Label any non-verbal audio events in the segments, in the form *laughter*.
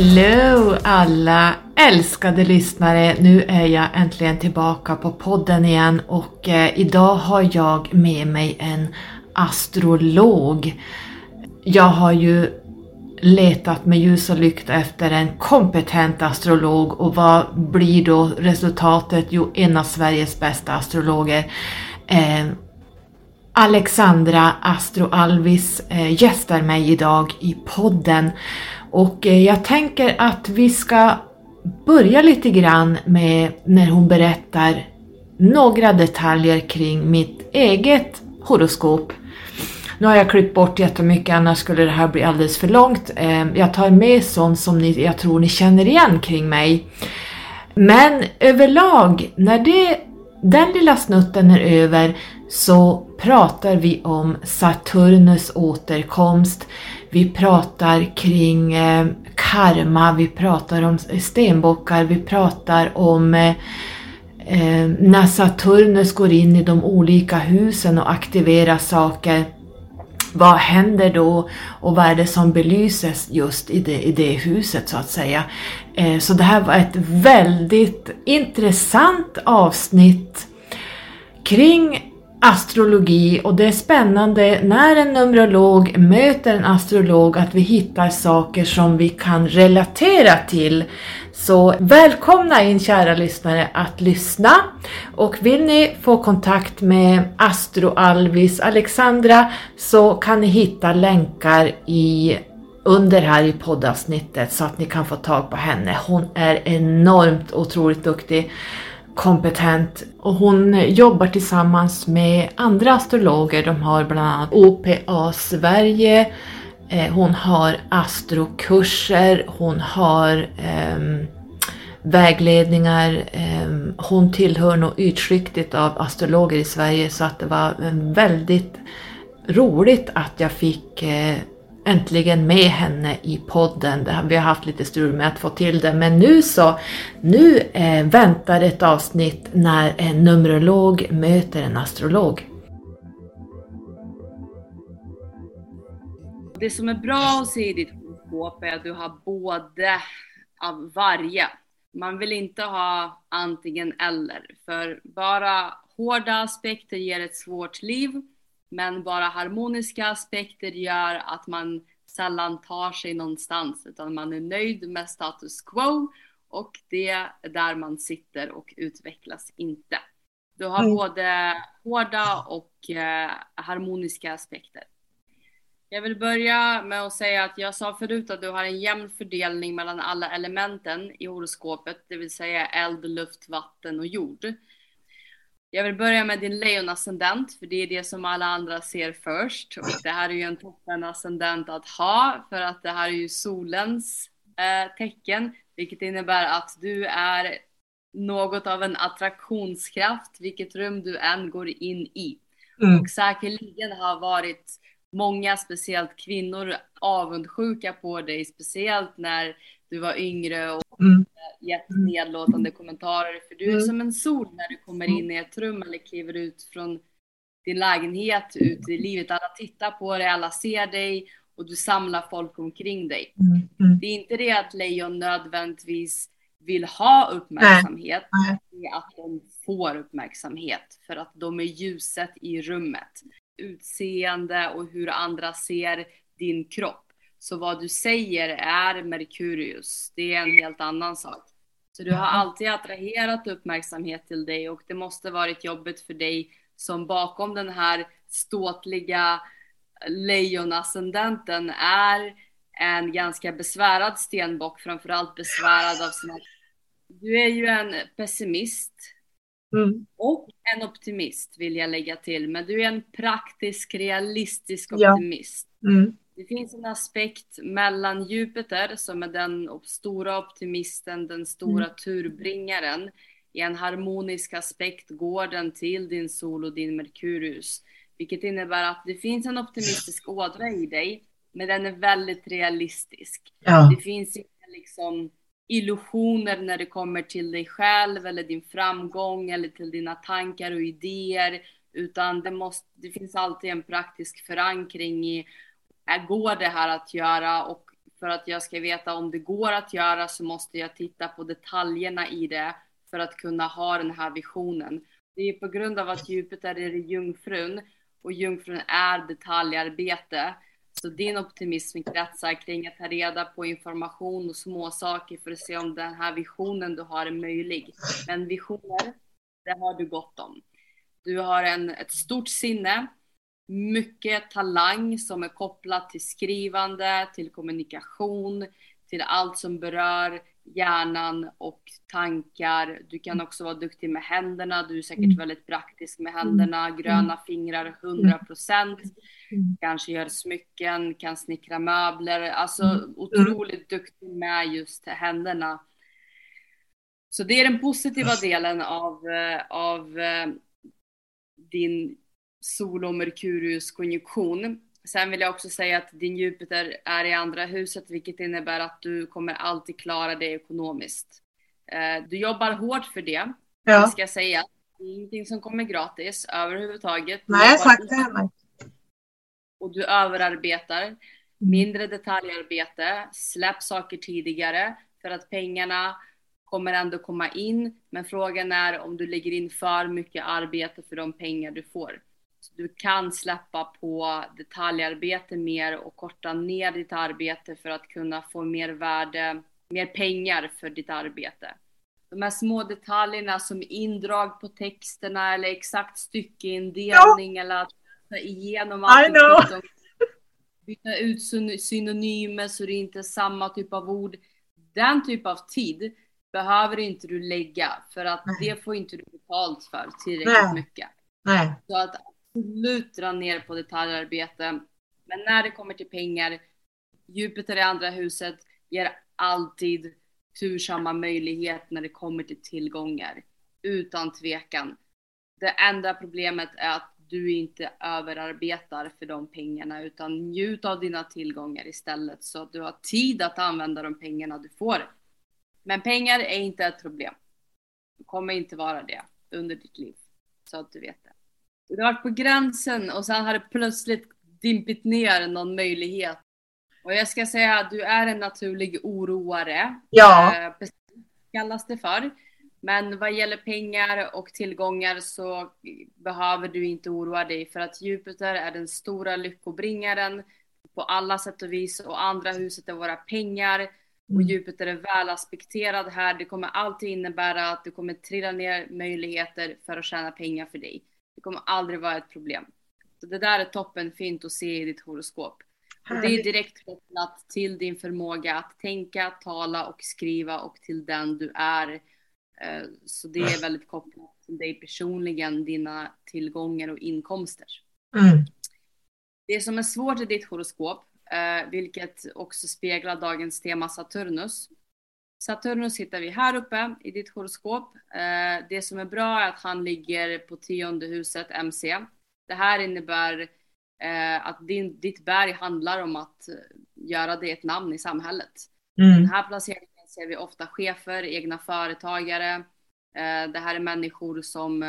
Hello alla älskade lyssnare! Nu är jag äntligen tillbaka på podden igen och eh, idag har jag med mig en astrolog. Jag har ju letat med ljus och lykta efter en kompetent astrolog och vad blir då resultatet? Jo, en av Sveriges bästa astrologer. Eh, Alexandra Astro Alvis eh, gästar mig idag i podden och eh, jag tänker att vi ska börja lite grann med när hon berättar några detaljer kring mitt eget horoskop. Nu har jag klippt bort jättemycket annars skulle det här bli alldeles för långt. Eh, jag tar med sånt som ni, jag tror ni känner igen kring mig. Men överlag, när det, den lilla snutten är över så pratar vi om Saturnus återkomst. Vi pratar kring eh, karma, vi pratar om stenbockar, vi pratar om eh, eh, när Saturnus går in i de olika husen och aktiverar saker. Vad händer då och vad är det som belyses just i det, i det huset så att säga. Eh, så det här var ett väldigt intressant avsnitt kring astrologi och det är spännande när en numerolog möter en astrolog att vi hittar saker som vi kan relatera till. Så välkomna in kära lyssnare att lyssna och vill ni få kontakt med Astro Alvis Alexandra så kan ni hitta länkar i under här i poddavsnittet så att ni kan få tag på henne. Hon är enormt otroligt duktig kompetent och hon eh, jobbar tillsammans med andra astrologer. De har bland annat OPA Sverige, eh, hon har astrokurser, hon har eh, vägledningar. Eh, hon tillhör nog ytskiktet av astrologer i Sverige så att det var väldigt roligt att jag fick eh, äntligen med henne i podden. Vi har haft lite strul med att få till det, men nu så, nu eh, väntar ett avsnitt när en numerolog möter en astrolog. Det som är bra att se i ditt horoskop är att du har både av varje. Man vill inte ha antingen eller, för bara hårda aspekter ger ett svårt liv men bara harmoniska aspekter gör att man sällan tar sig någonstans utan man är nöjd med status quo och det är där man sitter och utvecklas inte. Du har mm. både hårda och eh, harmoniska aspekter. Jag vill börja med att säga att jag sa förut att du har en jämn fördelning mellan alla elementen i horoskopet, det vill säga eld, luft, vatten och jord. Jag vill börja med din lejonascendent, för det är det som alla andra ser först. Och det här är ju en toppen ascendent att ha, för att det här är ju solens eh, tecken, vilket innebär att du är något av en attraktionskraft, vilket rum du än går in i. Mm. Och säkerligen har varit många, speciellt kvinnor, avundsjuka på dig, speciellt när du var yngre och mm. gett nedlåtande kommentarer. För du är mm. som en sol när du kommer in i ett rum eller kliver ut från din lägenhet ut i livet. Alla tittar på dig, alla ser dig och du samlar folk omkring dig. Mm. mm. Det är inte det att lejon nödvändigtvis vill ha uppmärksamhet, Nej. det är att de får uppmärksamhet för att de är ljuset i rummet. Utseende och hur andra ser din kropp. Så vad du säger är Merkurius. Det är en helt annan sak. Så du har alltid attraherat uppmärksamhet till dig och det måste varit jobbigt för dig som bakom den här ståtliga lejonascendenten är en ganska besvärad stenbock, framförallt besvärad av sina... Du är ju en pessimist mm. och en optimist vill jag lägga till, men du är en praktisk, realistisk optimist. Ja. Mm. Det finns en aspekt mellan Jupiter som är den stora optimisten, den stora mm. turbringaren. I en harmonisk aspekt går den till din sol och din Merkurius. Vilket innebär att det finns en optimistisk ådra i dig, men den är väldigt realistisk. Ja. Det finns inte liksom illusioner när det kommer till dig själv eller din framgång eller till dina tankar och idéer. Utan det, måste, det finns alltid en praktisk förankring i Äh, går det här att göra och för att jag ska veta om det går att göra så måste jag titta på detaljerna i det för att kunna ha den här visionen. Det är på grund av att Jupiter är i jungfrun och jungfrun är detaljarbete. Så din optimism kretsar kring att ta reda på information och småsaker för att se om den här visionen du har är möjlig. Men visioner, det har du gott om. Du har en, ett stort sinne, mycket talang som är kopplat till skrivande, till kommunikation, till allt som berör hjärnan och tankar. Du kan också vara duktig med händerna. Du är säkert mm. väldigt praktisk med händerna. Mm. Gröna fingrar 100 procent. Mm. Kanske gör smycken, kan snickra möbler. Alltså otroligt duktig med just händerna. Så det är den positiva delen av, eh, av eh, din Sol och Merkurius konjunktion. Sen vill jag också säga att din Jupiter är i andra huset, vilket innebär att du kommer alltid klara det ekonomiskt. Eh, du jobbar hårt för det, ja. ska jag säga. Det är ingenting som kommer gratis överhuvudtaget. Nej, jag har sagt det. Och du överarbetar. Mm. Mindre detaljarbete, släpp saker tidigare för att pengarna kommer ändå komma in. Men frågan är om du lägger in för mycket arbete för de pengar du får. Du kan släppa på detaljarbete mer och korta ner ditt arbete för att kunna få mer värde, mer pengar för ditt arbete. De här små detaljerna som indrag på texterna eller exakt styckeindelning ja. eller att ta igenom allt. Byta ut synonymer så det inte är samma typ av ord. Den typ av tid behöver inte du lägga för att Nej. det får inte du betalt för tillräckligt Nej. mycket. Nej. Så att absolut dra ner på detaljarbete. Men när det kommer till pengar, Jupiter i andra huset ger alltid tursamma möjlighet när det kommer till tillgångar. Utan tvekan. Det enda problemet är att du inte överarbetar för de pengarna utan njut av dina tillgångar istället så att du har tid att använda de pengarna du får. Men pengar är inte ett problem. Det kommer inte vara det under ditt liv. Så att du vet det. Du har varit på gränsen och sen har det plötsligt dimpit ner någon möjlighet. Och jag ska säga att du är en naturlig oroare. Ja. Eh, kallas det för. Men vad gäller pengar och tillgångar så behöver du inte oroa dig för att Jupiter är den stora lyckobringaren på alla sätt och vis och andra huset är våra pengar och mm. Jupiter är väl aspekterad här. Det kommer alltid innebära att det kommer trilla ner möjligheter för att tjäna pengar för dig. Det kommer aldrig vara ett problem. Så det där är toppen fint att se i ditt horoskop. Och det är direkt kopplat till din förmåga att tänka, tala och skriva och till den du är. Eh, så det är väldigt kopplat till dig personligen, dina tillgångar och inkomster. Mm. Det som är svårt i ditt horoskop, eh, vilket också speglar dagens tema Saturnus, Saturnus hittar vi här uppe i ditt horoskop. Eh, det som är bra är att han ligger på tionde huset, MC. Det här innebär eh, att din, ditt berg handlar om att göra dig ett namn i samhället. Mm. Den här placeringen ser vi ofta chefer, egna företagare. Eh, det här är människor som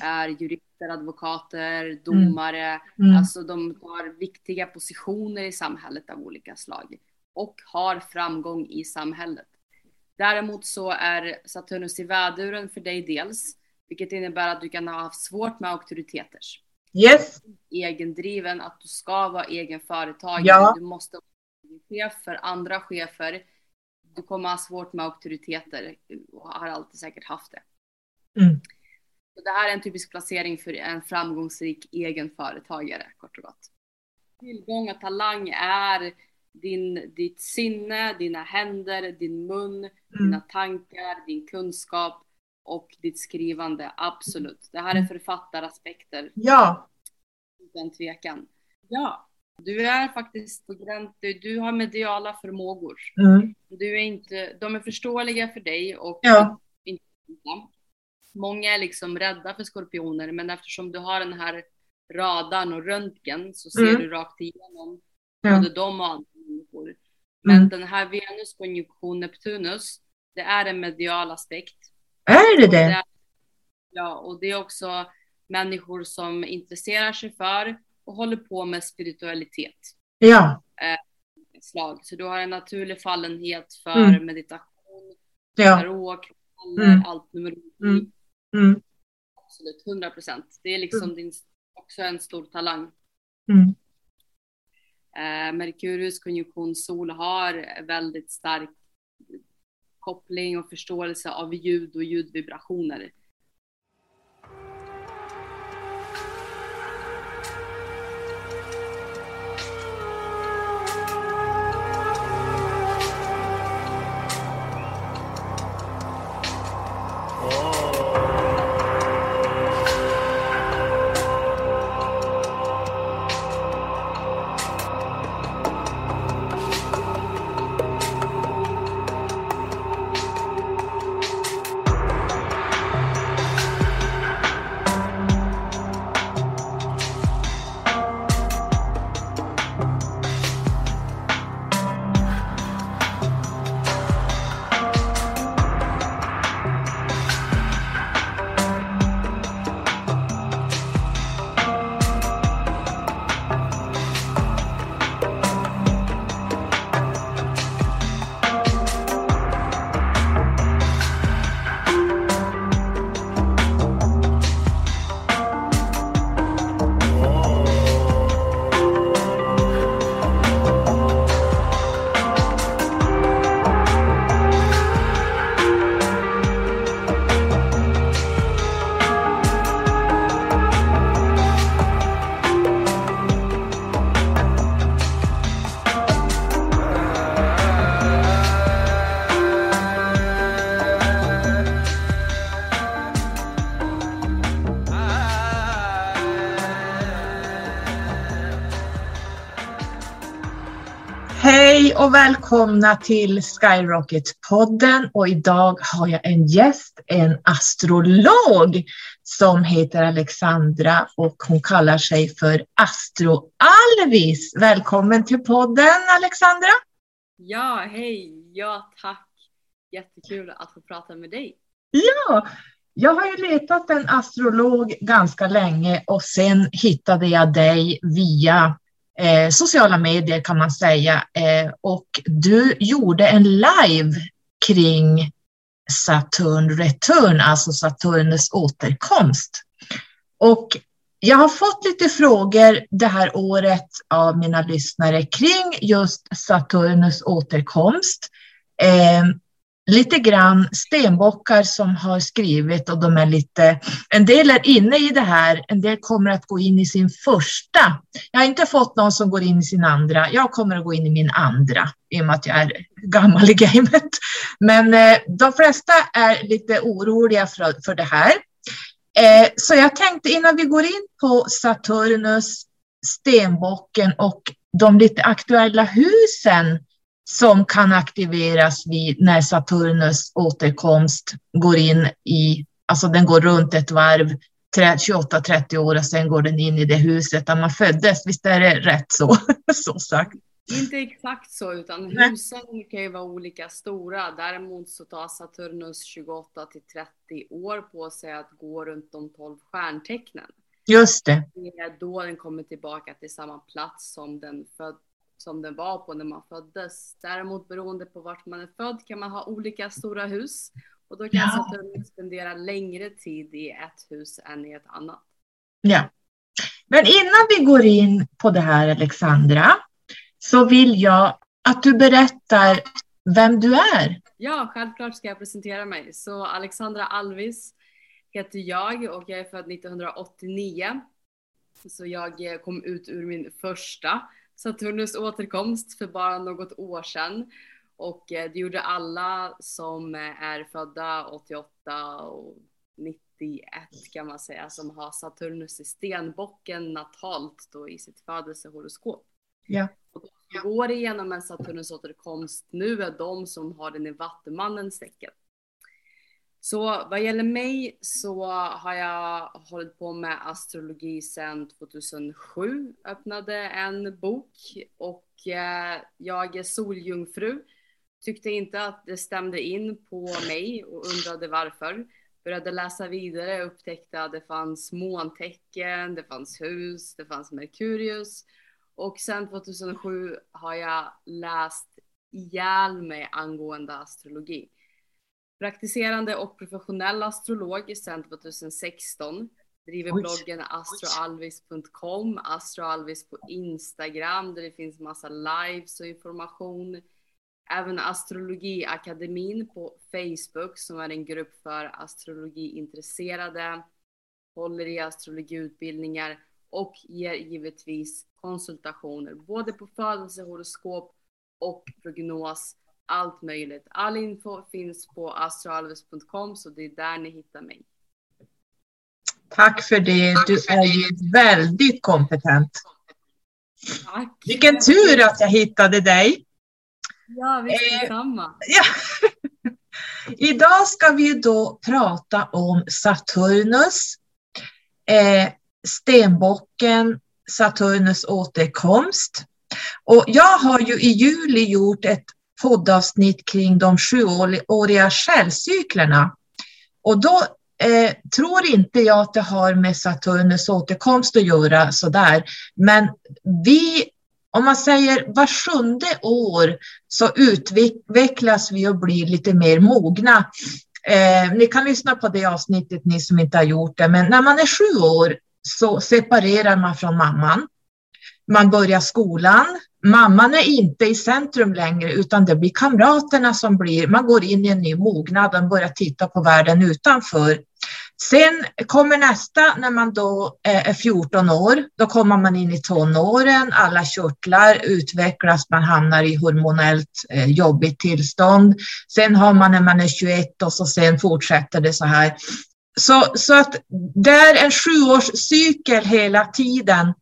är jurister, advokater, domare. Mm. Mm. Alltså de har viktiga positioner i samhället av olika slag och har framgång i samhället. Däremot så är Saturnus i väduren för dig dels, vilket innebär att du kan ha haft svårt med auktoriteter. Yes. Egendriven, att du ska vara egen företagare. Ja. Du måste vara chef för andra chefer. Du kommer ha svårt med auktoriteter och har alltid säkert haft det. Mm. Så det här är en typisk placering för en framgångsrik egen företagare, kort och gott. Tillgång och talang är din, ditt sinne, dina händer, din mun, mm. dina tankar, din kunskap och ditt skrivande. Absolut. Det här är författaraspekter. Ja. Utan tvekan. Ja. Du är faktiskt på gräns, du, har mediala förmågor. Mm. Du är inte, de är förståeliga för dig och ja. inte Många är liksom rädda för skorpioner men eftersom du har den här radarn och röntgen så ser mm. du rakt igenom ja. både dem och andra. Men mm. den här Venus konjunktion Neptunus, det är en medial aspekt. Är det det? det är, ja, och det är också människor som intresserar sig för och håller på med spiritualitet. Ja. Eh, slag. Så du har en naturlig fallenhet för Mm. meditation, Ja. tarot, Mm. allt numerologi. Mm. Mm. Absolut, 100 procent. Det är liksom din, också en stor talang. Mm. Eh, Merkurius konjunktion Sol har väldigt stark koppling och förståelse av ljud och ljudvibrationer. Hej och välkomna till Skyrocket-podden och idag har jag en gäst, en astrolog som heter Alexandra och hon kallar sig för Astro Alvis. Välkommen till podden Alexandra! Ja, hej! Ja, tack! Jättekul att få prata med dig. Ja, jag har ju letat en astrolog ganska länge och sen hittade jag dig via eh, sociala medier kan man säga. Eh, och du gjorde en live kring Saturn Return, alltså Saturnus återkomst. Och jag har fått lite frågor det här året av mina lyssnare kring just Saturnus återkomst. Eh, lite grann stenbockar som har skrivit och de är lite, en del är inne i det här, en del kommer att gå in i sin första. Jag har inte fått någon som går in i sin andra, jag kommer att gå in i min andra i och med att jag är gammal i gamet. Men eh, de flesta är lite oroliga för, för det här. Eh, så jag tänkte innan vi går in på Saturnus, stenbocken och de lite aktuella husen som kan aktiveras vid när Saturnus återkomst går in i, alltså den går runt ett varv 28-30 år och sen går den in i det huset där man föddes. Visst är det rätt så, *laughs* så sagt? Inte exakt så, utan husen kan ju vara olika stora. Däremot så tar Saturnus 28 till 30 år på sig att gå runt de 12 stjärntecknen. Just det. Det är då den kommer tillbaka till samma plats som den, föd, som den var på när man föddes. Däremot beroende på vart man är född kan man ha olika stora hus. Och då kan Ja. Saturnus spendera längre tid i ett hus än i ett annat. Ja. Men innan vi går in på det här Alexandra, så vill jag att du berättar vem du är. Ja, självklart ska jag presentera mig. Så Alexandra Alvis heter jag och jag är född 1989. Så jag kom ut ur min första Saturnus återkomst för bara något år sedan. Och eh, det gjorde alla som eh, är födda 88 och 91 kan man säga som har Saturnus i stenbocken natalt då i sitt födelsehoroskop. Ja. Och de som går igenom en Saturnus återkomst nu är de som har den i Vattumannens tecken. Så vad gäller mig så har jag hållit på med astrologi sedan 2007. Öppnade en bok och eh, jag är soljungfru. Tyckte inte att det stämde in på mig och undrade varför. Började läsa vidare och upptäckte att det fanns måntecken, det fanns hus, det fanns Merkurius. Och sen 2007 har jag läst ihjäl mig angående astrologi. Praktiserande och professionell astrolog sedan 2016. Driver Oj. bloggen astroalvis.com, astroalvis på Instagram där det finns massa lives och information. Även Astrologiakademin på Facebook som är en grupp för astrologiintresserade. Håller i astrologiutbildningar och ger givetvis konsultationer både på födelsehoroskop och prognos. Allt möjligt. All info finns på astroalves.com så det är där ni hittar mig. Tack för det. Du är ju väldigt kompetent. Tack! Vilken tur att jag hittade dig. Ja, visst Eh, detsamma. *laughs* Idag ska vi då prata om Saturnus, eh, stenbocken, Saturnus återkomst. Och jag har ju i juli gjort ett poddavsnitt kring de sjuåriga självcyklerna. Och då eh, tror inte jag att det har med Saturnus återkomst att göra sådär. Men vi, om man säger var sjunde år så utvecklas vi och blir lite mer mogna. Eh, ni kan lyssna på det avsnittet, ni som inte har gjort det. Men när man är sju år så separerar man från mamman. Man börjar skolan. Mamman är inte i centrum längre, utan det blir kamraterna som blir, man går in i en ny mognad och börjar titta på världen utanför. Sen kommer nästa när man då eh, är 14 år. Då kommer man in i tonåren, alla körtlar utvecklas, man hamnar i hormonellt eh, jobbigt tillstånd. Sen har man när man är 21 och så sen fortsätter det så här. Så, så att det är en sjuårscykel hela tiden.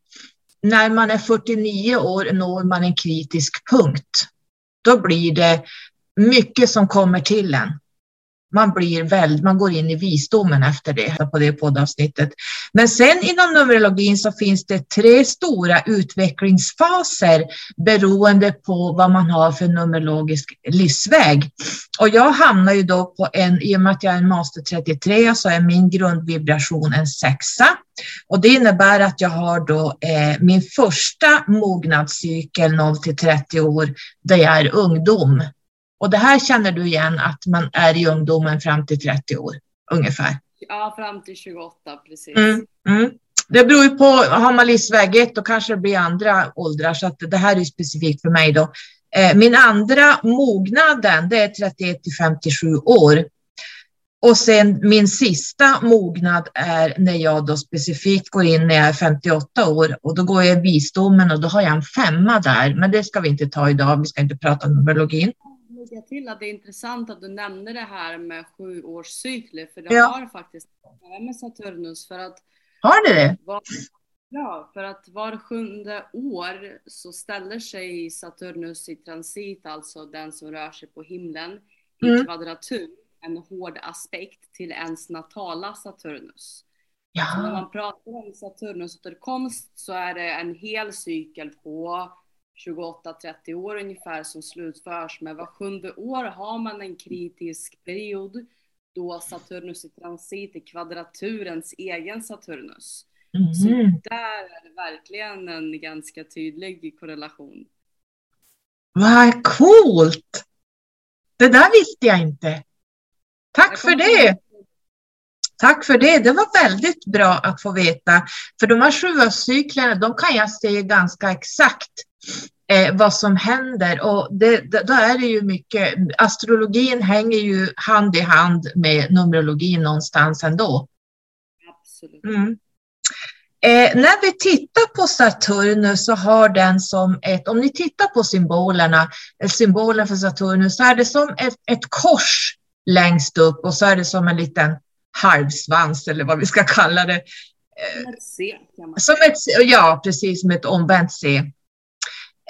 När man är 49 år når man en kritisk punkt. Då blir det mycket som kommer till en. Man, blir väl, man går in i visdomen efter det, på det poddavsnittet. Men sen inom numerologin så finns det tre stora utvecklingsfaser beroende på vad man har för numerologisk livsväg. Och jag hamnar ju då på en, i och med att jag är en master 33 så är min grundvibration en sexa. Och det innebär att jag har då eh, min första mognadscykel 0 till 30 år där jag är ungdom. Och det här känner du igen att man är i ungdomen fram till 30 år ungefär. Ja, fram till 28 precis. Mm, mm. Det beror ju på, har man livsväg 1 då kanske det blir andra åldrar så att det här är specifikt för mig då. Eh, min andra mognaden det är 31 till 57 år. Och sen min sista mognad är när jag då specifikt går in när jag är 58 år och då går jag i visdomen och då har jag en femma där. Men det ska vi inte ta idag, vi ska inte prata om numerologin. Lägga till att det är intressant att du nämnde det här med sjuårscykler, för det Ja. har faktiskt med Saturnus för att Har det? var, ja, för att var sjunde år så ställer sig Saturnus i transit, alltså den som rör sig på himlen, i Mm. kvadratur, en hård aspekt till ens natala Saturnus. Så när Ja, man pratar om Saturnus återkomst så är det en hel cykel på 28-30 år ungefär som slutförs. Men var sjunde år har man en kritisk period då Saturnus i transit i kvadraturens egen Saturnus. Så mm. där är det verkligen en ganska tydlig korrelation. vad coolt! Det där visste jag inte. Tack för det! Tack för det. Det var väldigt bra att få veta. För de här sjuårscyklerna, de kan jag se ganska exakt eh, vad som händer. Och det, då är det ju mycket, astrologin hänger ju hand i hand med numerologin någonstans ändå. Absolut. Mm. Eh, när vi tittar på Saturnus så har den som ett, om ni tittar på symbolerna, eh, symbolen för Saturnus, så är det som ett, ett kors längst upp och så är det som en liten halvsvans eller vad vi ska kalla det. Som ett C Som ett, ja, precis som ett omvänt C.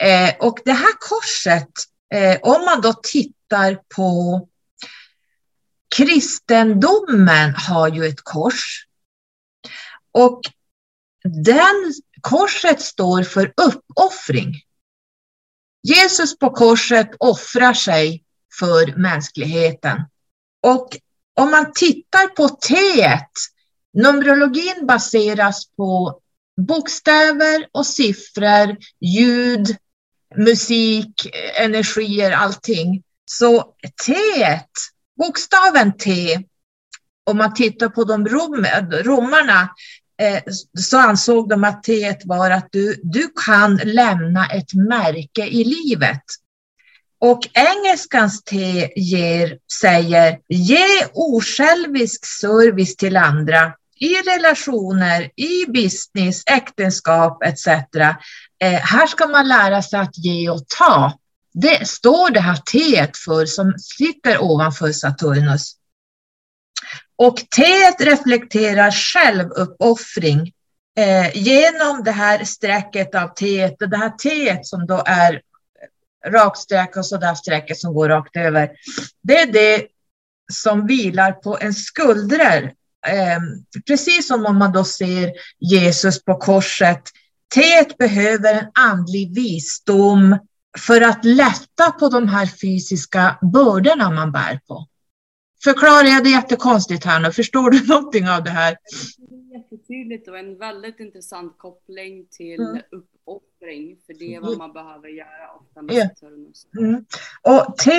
Eh, och det här korset, eh, om man då tittar på kristendomen har ju ett kors. Och den korset står för uppoffring. Jesus på korset offrar sig för mänskligheten. Och om man tittar på T, numerologin baseras på bokstäver och siffror, ljud, musik, energier, allting. Så T, bokstaven T, om man tittar på de rom, romarna, eh, så ansåg de att T var att du, du kan lämna ett märke i livet. Och engelskans T ger, säger ge osjälvisk service till andra i relationer, i business, äktenskap etc. Eh, här ska man lära sig att ge och ta. Det står det här T för som sitter ovanför Saturnus. Och T reflekterar självuppoffring eh, genom det här strecket av T, det här T som då är raksträck och så där strecket som går rakt över. Det är det som vilar på en skuldror. Eh, precis som om man då ser Jesus på korset. T behöver en andlig visdom för att lätta på de här fysiska bördorna man bär på. Förklarar jag det jättekonstigt här nu? Förstår du *laughs* någonting av det här? Det är jättetydligt och en väldigt intressant koppling till mm. uppoffring, för det är vad man behöver göra ofta med Saturnus. Mm. Och T,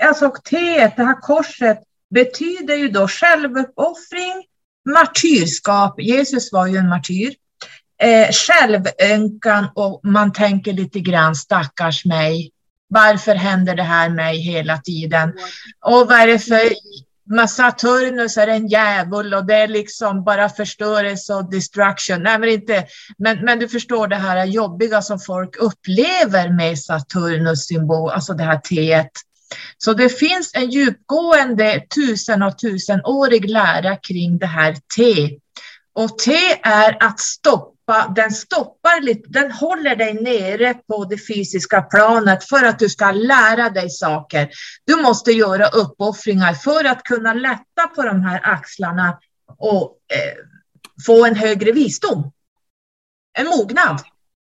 alltså T, det här korset, betyder ju då självuppoffring, martyrskap. Jesus var ju en martyr. Eh, självönkan och man tänker lite grann stackars mig. Varför händer det här mig hela tiden? Och vad är det för Saturnus är en djävul och det är liksom bara förstörelse och destruction. Nej, men, inte, men, men du förstår det här jobbiga som folk upplever med Saturnus symbol, alltså det här T. Så det finns en djupgående tusen och tusenårig lära kring det här T. Och T är att stoppa den stoppar lite, den håller dig nere på det fysiska planet för att du ska lära dig saker. Du måste göra uppoffringar för att kunna lätta på de här axlarna och eh, få en högre visdom. En mognad.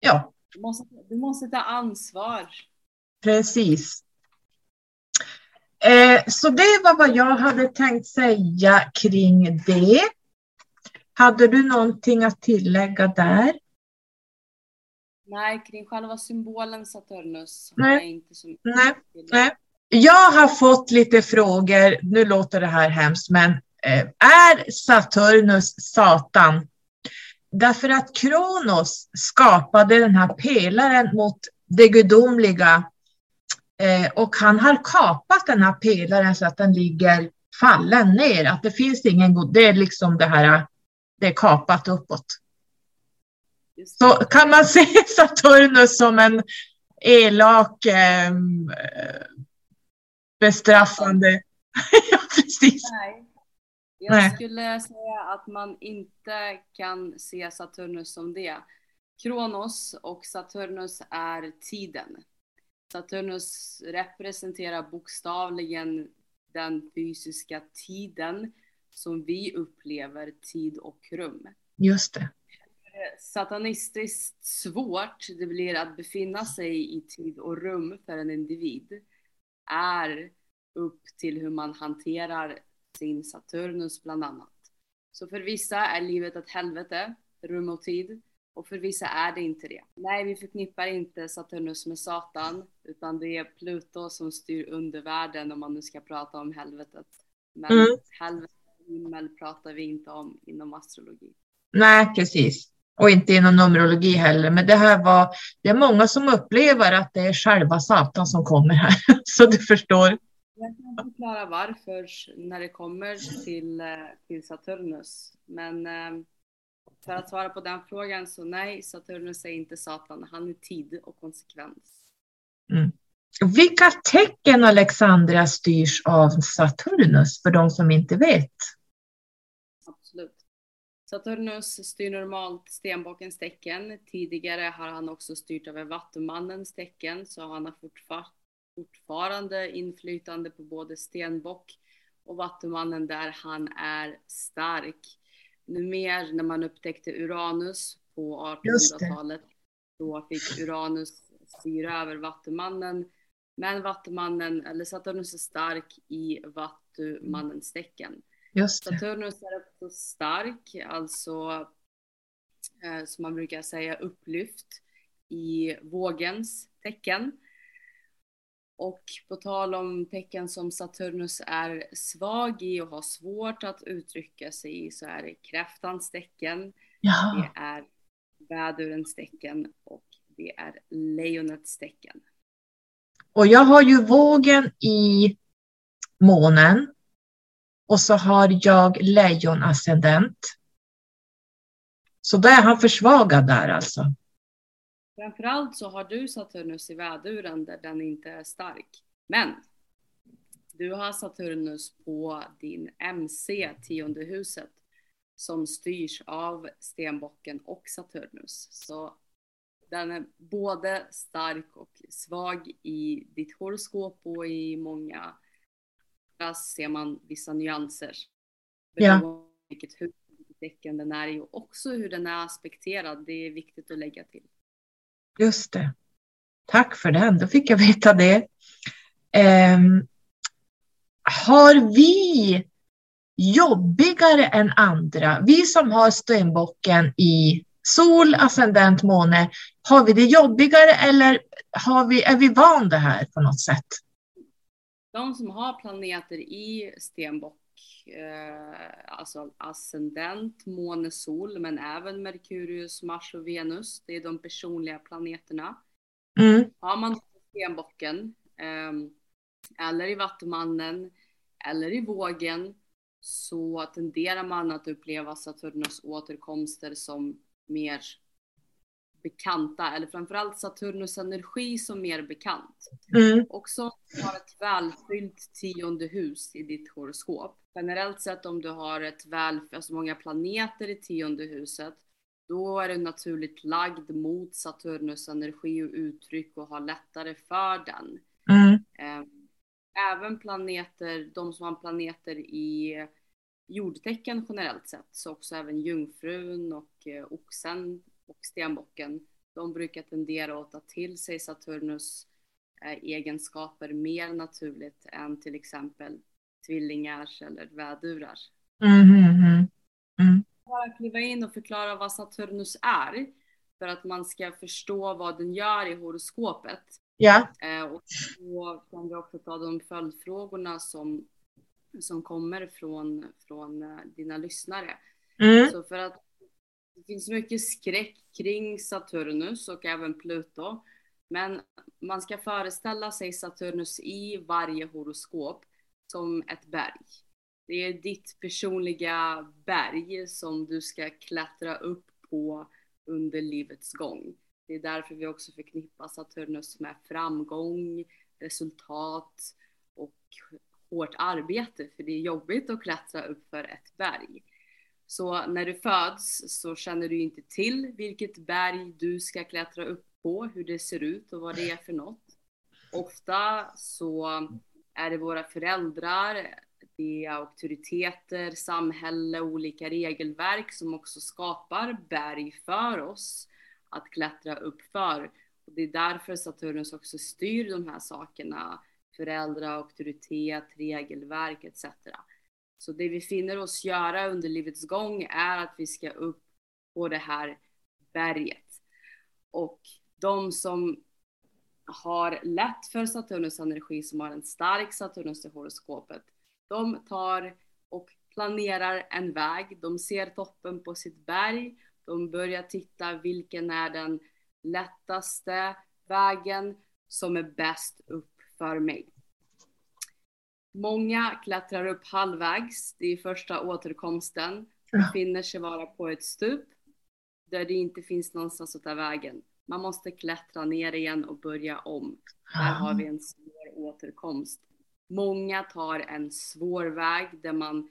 Ja. Du måste, du måste ta ansvar. Precis. Eh, så det var vad jag hade tänkt säga kring det. Hade du någonting att tillägga där? Nej, kring själva symbolen Saturnus. Nej. Inte så nej, nej. Jag har fått lite frågor, nu låter det här hemskt, men eh, är Saturnus Satan? Därför att Kronos skapade den här pelaren mot det gudomliga eh, och han har kapat den här pelaren så att den ligger fallen ner, att det finns ingen god, det är liksom det här det är kapat uppåt. Så kan man *laughs* se Saturnus som en elak, eh, bestraffande... *laughs* ja, precis. Nej. Jag Nej. skulle säga att man inte kan se Saturnus som det. Kronos och Saturnus är tiden. Saturnus representerar bokstavligen den fysiska tiden som vi upplever tid och rum. Just det. Satanistiskt svårt det blir att befinna sig i tid och rum för en individ är upp till hur man hanterar sin Saturnus bland annat. Så för vissa är livet ett helvete, rum och tid. Och för vissa är det inte det. Nej, vi förknippar inte Saturnus med Satan, utan det är Pluto som styr undervärlden om man nu ska prata om helvetet. Men mm. helvetet himmel pratar vi inte om inom astrologi. Nej, precis. Och inte inom numerologi heller. Men det här var, det är många som upplever att det är själva Satan som kommer här. *laughs* Så du förstår. Jag kan förklara varför när det kommer till, eh, till Saturnus. Men eh, för att svara på den frågan så nej, Saturnus är inte Satan. Han är tid och konsekvens. Mm. Vilka tecken, Alexandra, styrs av Saturnus för de som inte vet? Absolut. Saturnus styr normalt stenbockens tecken. Tidigare har han också styrt över vattumannens tecken, så han har fortfarande inflytande på både stenbock och vattumannen där han är stark. Nu mer när man upptäckte Uranus på 1800-talet, då fick Uranus styra över vattumannen men Vattumannen, eller Saturnus är stark i Vattumannens tecken. Saturnus är också stark, alltså eh, som man brukar säga upplyft i vågens tecken. Och på tal om tecken som Saturnus är svag i och har svårt att uttrycka sig i så är det kräftans tecken, Ja. det är vädurens tecken och det är lejonets tecken. Och jag har ju vågen i månen. Och så har jag lejonascendent. Så där är han försvagad där alltså. Framförallt så har du Saturnus i väduren där den inte är stark. Men du har Saturnus på din MC, tionde huset, som styrs av stenbocken och Saturnus. Så den är både stark och svag i ditt horoskop och i många där ser man vissa nyanser. Ja. Beroende på vilket hus, tecken den är i och också hur den är aspekterad. Det är viktigt att lägga till. Just det. Tack för den, då fick jag veta det. Um, har vi jobbigare än andra? Vi som har stenbocken i sol, ascendent, måne, har vi det jobbigare eller har vi, är vi van det här på något sätt? De som har planeter i stenbocken alltså ascendent, måne, sol, men även Merkurius, Mars och Venus, det är de personliga planeterna. Mm, Har man stenbocken, ehm, eller i vattumannen, eller i vågen, så tenderar man att uppleva Saturnus återkomster som mer bekanta, eller framförallt Saturnus energi som mer bekant. mm, Också om du har ett välfyllt tionde hus i ditt horoskop. Generellt sett om du har ett väl, alltså många planeter i tionde huset, då är du naturligt lagd mot Saturnus energi och uttryck och har lättare för den. mm, Eh, Även planeter, de som har planeter i jordtecken generellt sett, så också även jungfrun och eh, oxen och stenbocken, de brukar tendera att ta till sig Saturnus eh, egenskaper mer naturligt än till exempel tvillingars eller vädurar. mm, mm, mm. Bara kliva in och förklara vad Saturnus är för att man ska förstå vad den gör i horoskopet. Ja, Eh, och då kan vi också ta de följdfrågorna som, som kommer från, från eh, dina lyssnare. mm, Så för att det finns mycket skräck kring Saturnus och även Pluto. Men man ska föreställa sig Saturnus i varje horoskop som ett berg. Det är ditt personliga berg som du ska klättra upp på under livets gång. Det är därför vi också förknippar Saturnus med framgång, resultat och hårt arbete. För det är jobbigt att klättra upp för ett berg. Så när du föds så känner du inte till vilket berg du ska klättra upp på, hur det ser ut och vad det är för något. Ofta så är det våra föräldrar, det är auktoriteter, samhälle, olika regelverk som också skapar berg för oss att klättra upp för. Och det är därför Saturnus också styr de här sakerna, föräldrar, auktoritet, regelverk etc. Så det vi finner oss göra under livets gång är att vi ska upp på det här berget. Och de som har lätt för Saturnus energi, som har en stark Saturnus i horoskopet, de tar och planerar en väg. De ser toppen på sitt berg. De börjar titta vilken är den lättaste vägen som är bäst upp för mig. Många klättrar upp halvvägs, är första återkomsten, Ja. befinner sig vara på ett stup där det inte finns någonstans att ta vägen. Man måste klättra ner igen och börja om. Där har vi en svår återkomst. Många tar en svår väg där man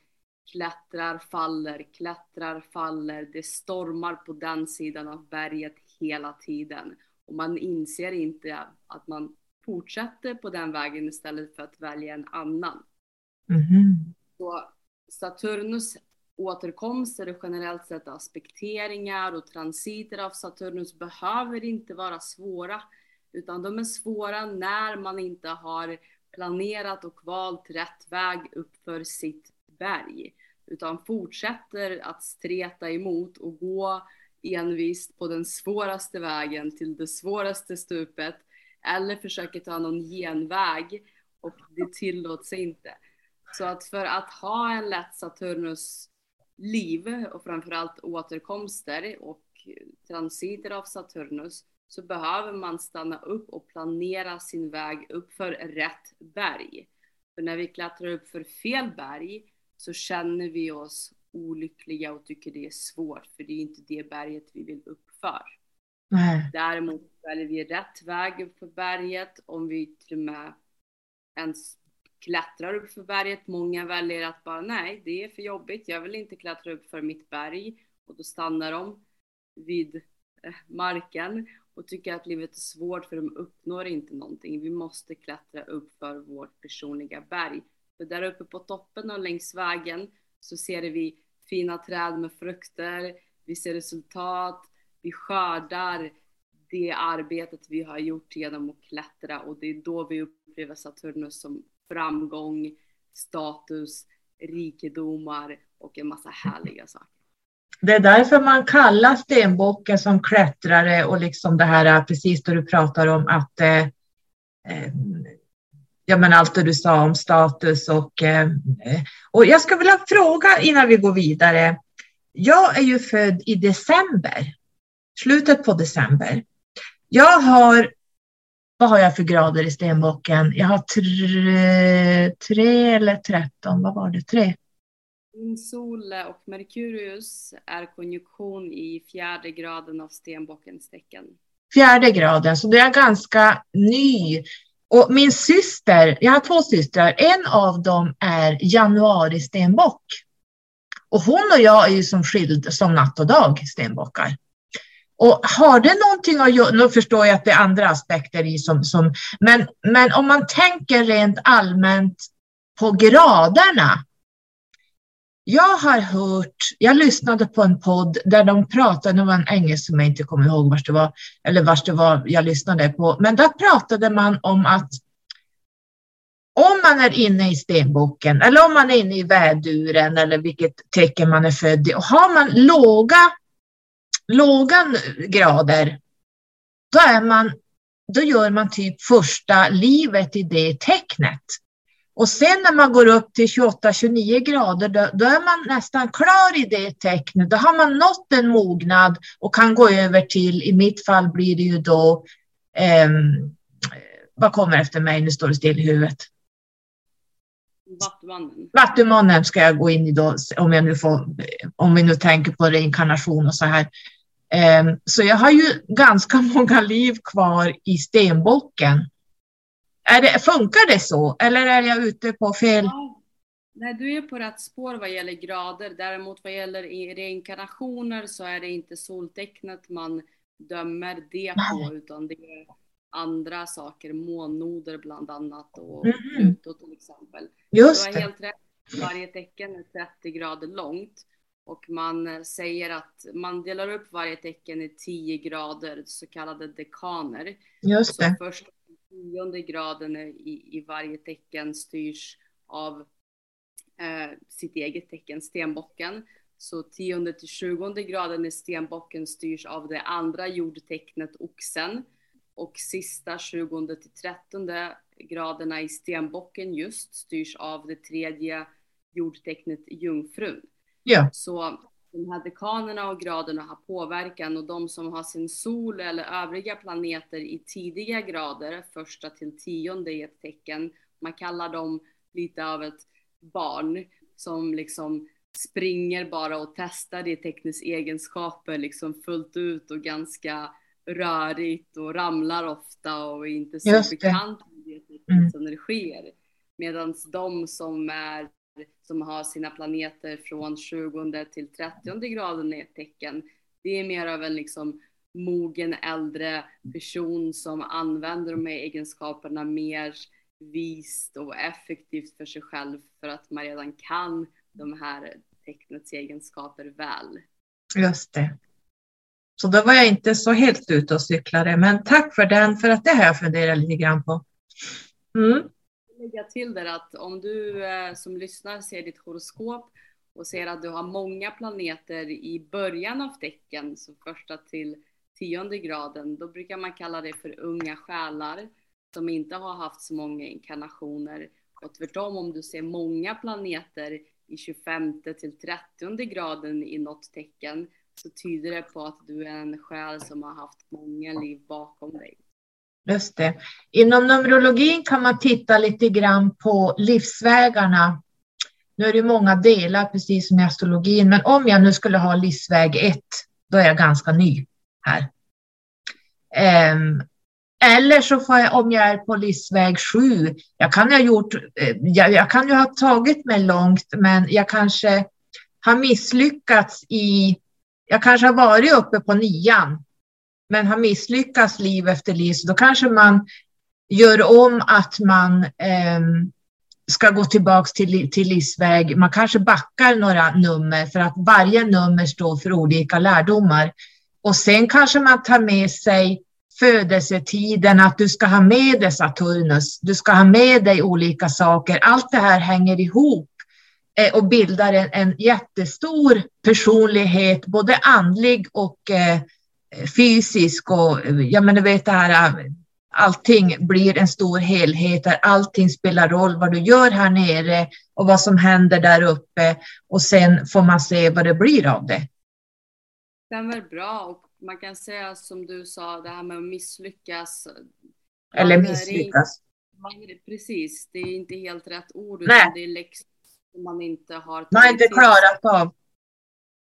klättrar, faller, klättrar, faller. Det stormar på den sidan av berget hela tiden. Och man inser inte att man fortsätter på den vägen istället för att välja en annan. Mhm. Så Saturnus återkomster och generellt sett aspekteringar och transiter av Saturnus behöver inte vara svåra, utan de är svåra när man inte har planerat och valt rätt väg upp för sitt berg, utan fortsätter att streta emot och gå envist på den svåraste vägen till det svåraste stupet eller försöker ta någon genväg och det tillåts inte. Så att för att ha en lätt Saturnus liv och framförallt återkomster och transiter av Saturnus så behöver man stanna upp och planera sin väg upp för rätt berg. För när vi klättrar upp för fel berg så känner vi oss olyckliga och tycker det är svårt för det är inte det berget vi vill upp för. Nej. Däremot väljer vi rätt väg upp för berget om vi till och med ens klättrar upp för berget. Många väljer att bara nej, det är för jobbigt. Jag vill inte klättra upp för mitt berg och då stannar de vid eh, marken och tycker att livet är svårt för de uppnår inte någonting. Vi måste klättra upp för vårt personliga berg. För där uppe på toppen och längs vägen så ser vi fina träd med frukter, vi ser resultat, vi skördar det arbetet vi har gjort genom att klättra och det är då vi upplever Saturnus som framgång, status, rikedomar och en massa härliga saker. Det är därför man kallar stenbocken som klättrare och liksom det här precis då du pratar om att eh, eh, ja men allt det du sa om status och, eh, eh. och jag skulle vilja fråga innan vi går vidare. Jag är ju född i december, slutet på december. Jag har, vad har jag för grader i stenbocken? Jag har tre, tre eller tretton, vad var det, tre? Sol och Merkurius är konjunktion i fjärde graden av stenbockens tecken. Fjärde graden, så det är ganska ny. Och min syster, jag har två systrar, en av dem är januari stenbock. Och hon och jag är ju som skild som natt och dag stenbockar. Och har det någonting att göra, nu förstår jag att det är andra aspekter i som, som men, men om man tänker rent allmänt på graderna. Jag har hört, jag lyssnade på en podd där de pratade, det var en engelsk som jag inte kommer ihåg vars det var, eller vars det var jag lyssnade på, men där pratade man om att om man är inne i stenboken eller om man är inne i väduren eller vilket tecken man är född i och har man låga, låga grader, då är man, då gör man typ första livet i det tecknet. Och sen när man går upp till 28-29 grader, då, då, är man nästan klar i det tecknet. Då har man nått en mognad och kan gå över till, i mitt fall blir det ju då, eh, vad kommer efter mig, nu står det still i huvudet. Vattumannen. Vattumannen ska jag gå in i då, om jag nu får, om vi nu tänker på reinkarnation och så här. Eh, så jag har ju ganska *laughs* många liv kvar i stenbocken. Är det, funkar det så eller är jag ute på fel? Ja, nej, du är på rätt spår vad gäller grader. Däremot vad gäller reinkarnationer så är det inte soltecknet man dömer det på utan det är andra saker, månnoder bland annat och mm. Pluto till exempel. Just du har helt rätt, varje tecken är 30 grader långt och man säger att man delar upp varje tecken i 10 grader, så kallade dekaner. Just det. Så först tionde graden i, i varje tecken styrs av eh, sitt eget tecken, stenbocken. Så tionde till tjugonde graden i stenbocken styrs av det andra jordtecknet oxen. Och sista tjugonde till trettonde graderna i stenbocken just styrs av det tredje jordtecknet jungfrun. Ja. Så de här dekanerna och graderna har påverkan och de som har sin sol eller övriga planeter i tidiga grader, första till tionde i ett tecken, man kallar dem lite av ett barn som liksom springer bara och testar det tecknets egenskaper liksom fullt ut och ganska rörigt och ramlar ofta och är inte så bekant med det tecknets mm. energier. Medan de som är som har sina planeter från 20 till 30 graden i ett tecken. Det är mer av en liksom mogen äldre person som använder de här egenskaperna mer vist och effektivt för sig själv för att man redan kan de här tecknets egenskaper väl. Just det. Så då var jag inte så helt ute och cyklade, men tack för den, för att det har jag funderat lite grann på. Mm lägga till där att om du eh, som lyssnar ser ditt horoskop och ser att du har många planeter i början av tecken, så första till tionde graden, då brukar man kalla det för unga själar som inte har haft så många inkarnationer. Och tvärtom om du ser många planeter i 25 till 30 graden i något tecken så tyder det på att du är en själ som har haft många liv bakom dig. Just det. Inom Numerologin kan man titta lite grann på livsvägarna. Nu är det många delar, precis som i astrologin, men om jag nu skulle ha livsväg 1, då är jag ganska ny här. Ehm, eller så får jag, om jag är på livsväg 7, jag kan, ha gjort, eh, jag, jag kan ju ha tagit mig långt, men jag kanske har misslyckats i, jag kanske har varit uppe på nian, men har misslyckats liv efter liv, så då kanske man gör om att man eh, ska gå tillbaka till, till livsväg. Man kanske backar några nummer för att varje nummer står för olika lärdomar. Och sen kanske man tar med sig födelsetiden, att du ska ha med dig Saturnus, du ska ha med dig olika saker. Allt det här hänger ihop eh, och bildar en, en jättestor personlighet, både andlig och eh, fysisk. Och, ja, men du vet det här, allting blir en stor helhet där allting spelar roll vad du gör här nere och vad som händer där uppe och sen får man se vad det blir av det. Stämmer bra och man kan säga som du sa, det här med att misslyckas. Eller misslyckas. Man, precis, det är inte helt rätt ord, utan Nej. det är läxor som man inte har Man har inte klarat av.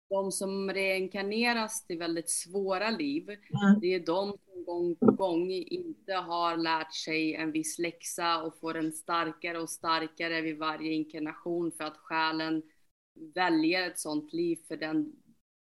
De som reinkarneras till väldigt svåra liv, Mm. det är de som gång på gång inte har lärt sig en viss läxa och får en starkare och starkare vid varje inkarnation för att själen väljer ett sånt liv för den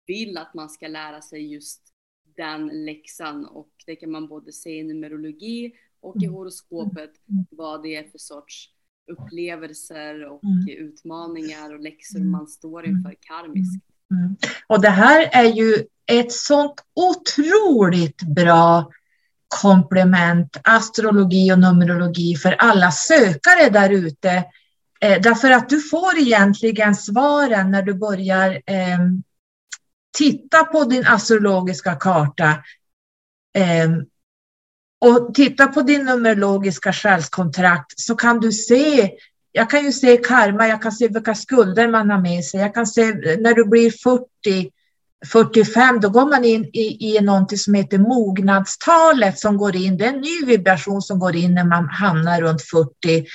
vill att man ska lära sig just den läxan och det kan man både se i numerologi och i Mm. horoskopet vad det är för sorts upplevelser och Mm. utmaningar och läxor Mm. man står inför karmiskt. Mm. Och det här är ju ett sånt otroligt bra komplement, astrologi och numerologi för alla sökare där ute. Eh, därför att du får egentligen svaren när du börjar eh, titta på din astrologiska karta eh, och titta på din numerologiska själskontrakt så kan du se jag kan ju se karma, jag kan se vilka skulder man har med sig. Jag kan se när du blir 40, 45, då går man in i, i någonting som heter mognadstalet som går in. Det är en ny vibration som går in när man hamnar runt 40.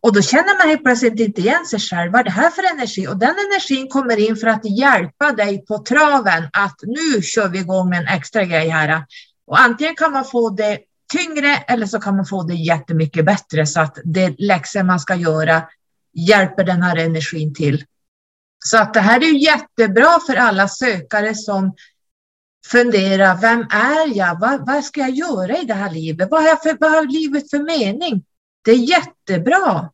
Och då känner man helt plötsligt inte igen sig själv. Vad är det här för energi? Och den energin kommer in för att hjälpa dig på traven att nu kör vi igång med en extra grej här. Och antingen kan man få det tyngre eller så kan man få det jättemycket bättre så att det läxor man ska göra hjälper den här energin till. Så att det här är jättebra för alla sökare som funderar, vem är jag? Vad, vad ska jag göra i det här livet? Vad har, för, vad har livet för mening? Det är jättebra.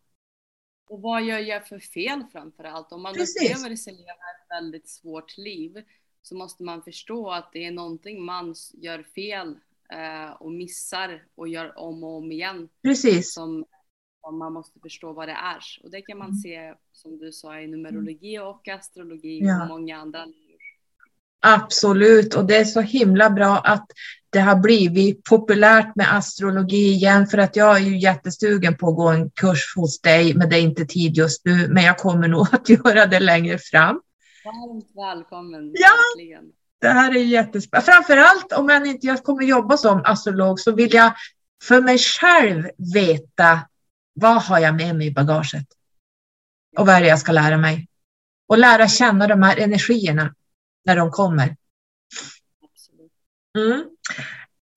Och vad gör jag för fel framför allt? Om man Precis. upplever sig leva ett väldigt svårt liv så måste man förstå att det är någonting man gör fel och missar och gör om och om igen Precis. som, som man måste förstå vad det är. Och det kan man se som du sa i numerologi och astrologi Ja. och många andra Absolut, och det är så himla bra att det har blivit populärt med astrologi igen, för att jag är ju jättestugen på att gå en kurs hos dig, men det är inte tid just nu, men jag kommer nog *laughs* att göra det längre fram. Varmt välkommen, Ja. verkligen. Det här är jättespännande. Framförallt om jag inte jag kommer jobba som astrolog så vill jag för mig själv veta vad har jag med mig i bagaget? Och vad är det jag ska lära mig? Och lära känna de här energierna när de kommer. Mm.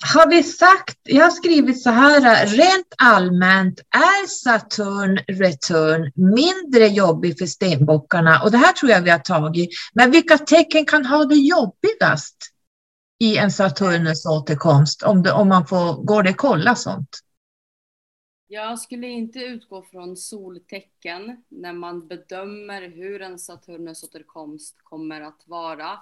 Har vi sagt, jag har skrivit så här, rent allmänt är Saturn return mindre jobbig för stenbockarna och det här tror jag vi har tagit. Men vilka tecken kan ha det jobbigast i en Saturnus återkomst om, det, om man får, går det att kolla sånt? Jag skulle inte utgå från soltecken när man bedömer hur en Saturnus återkomst kommer att vara.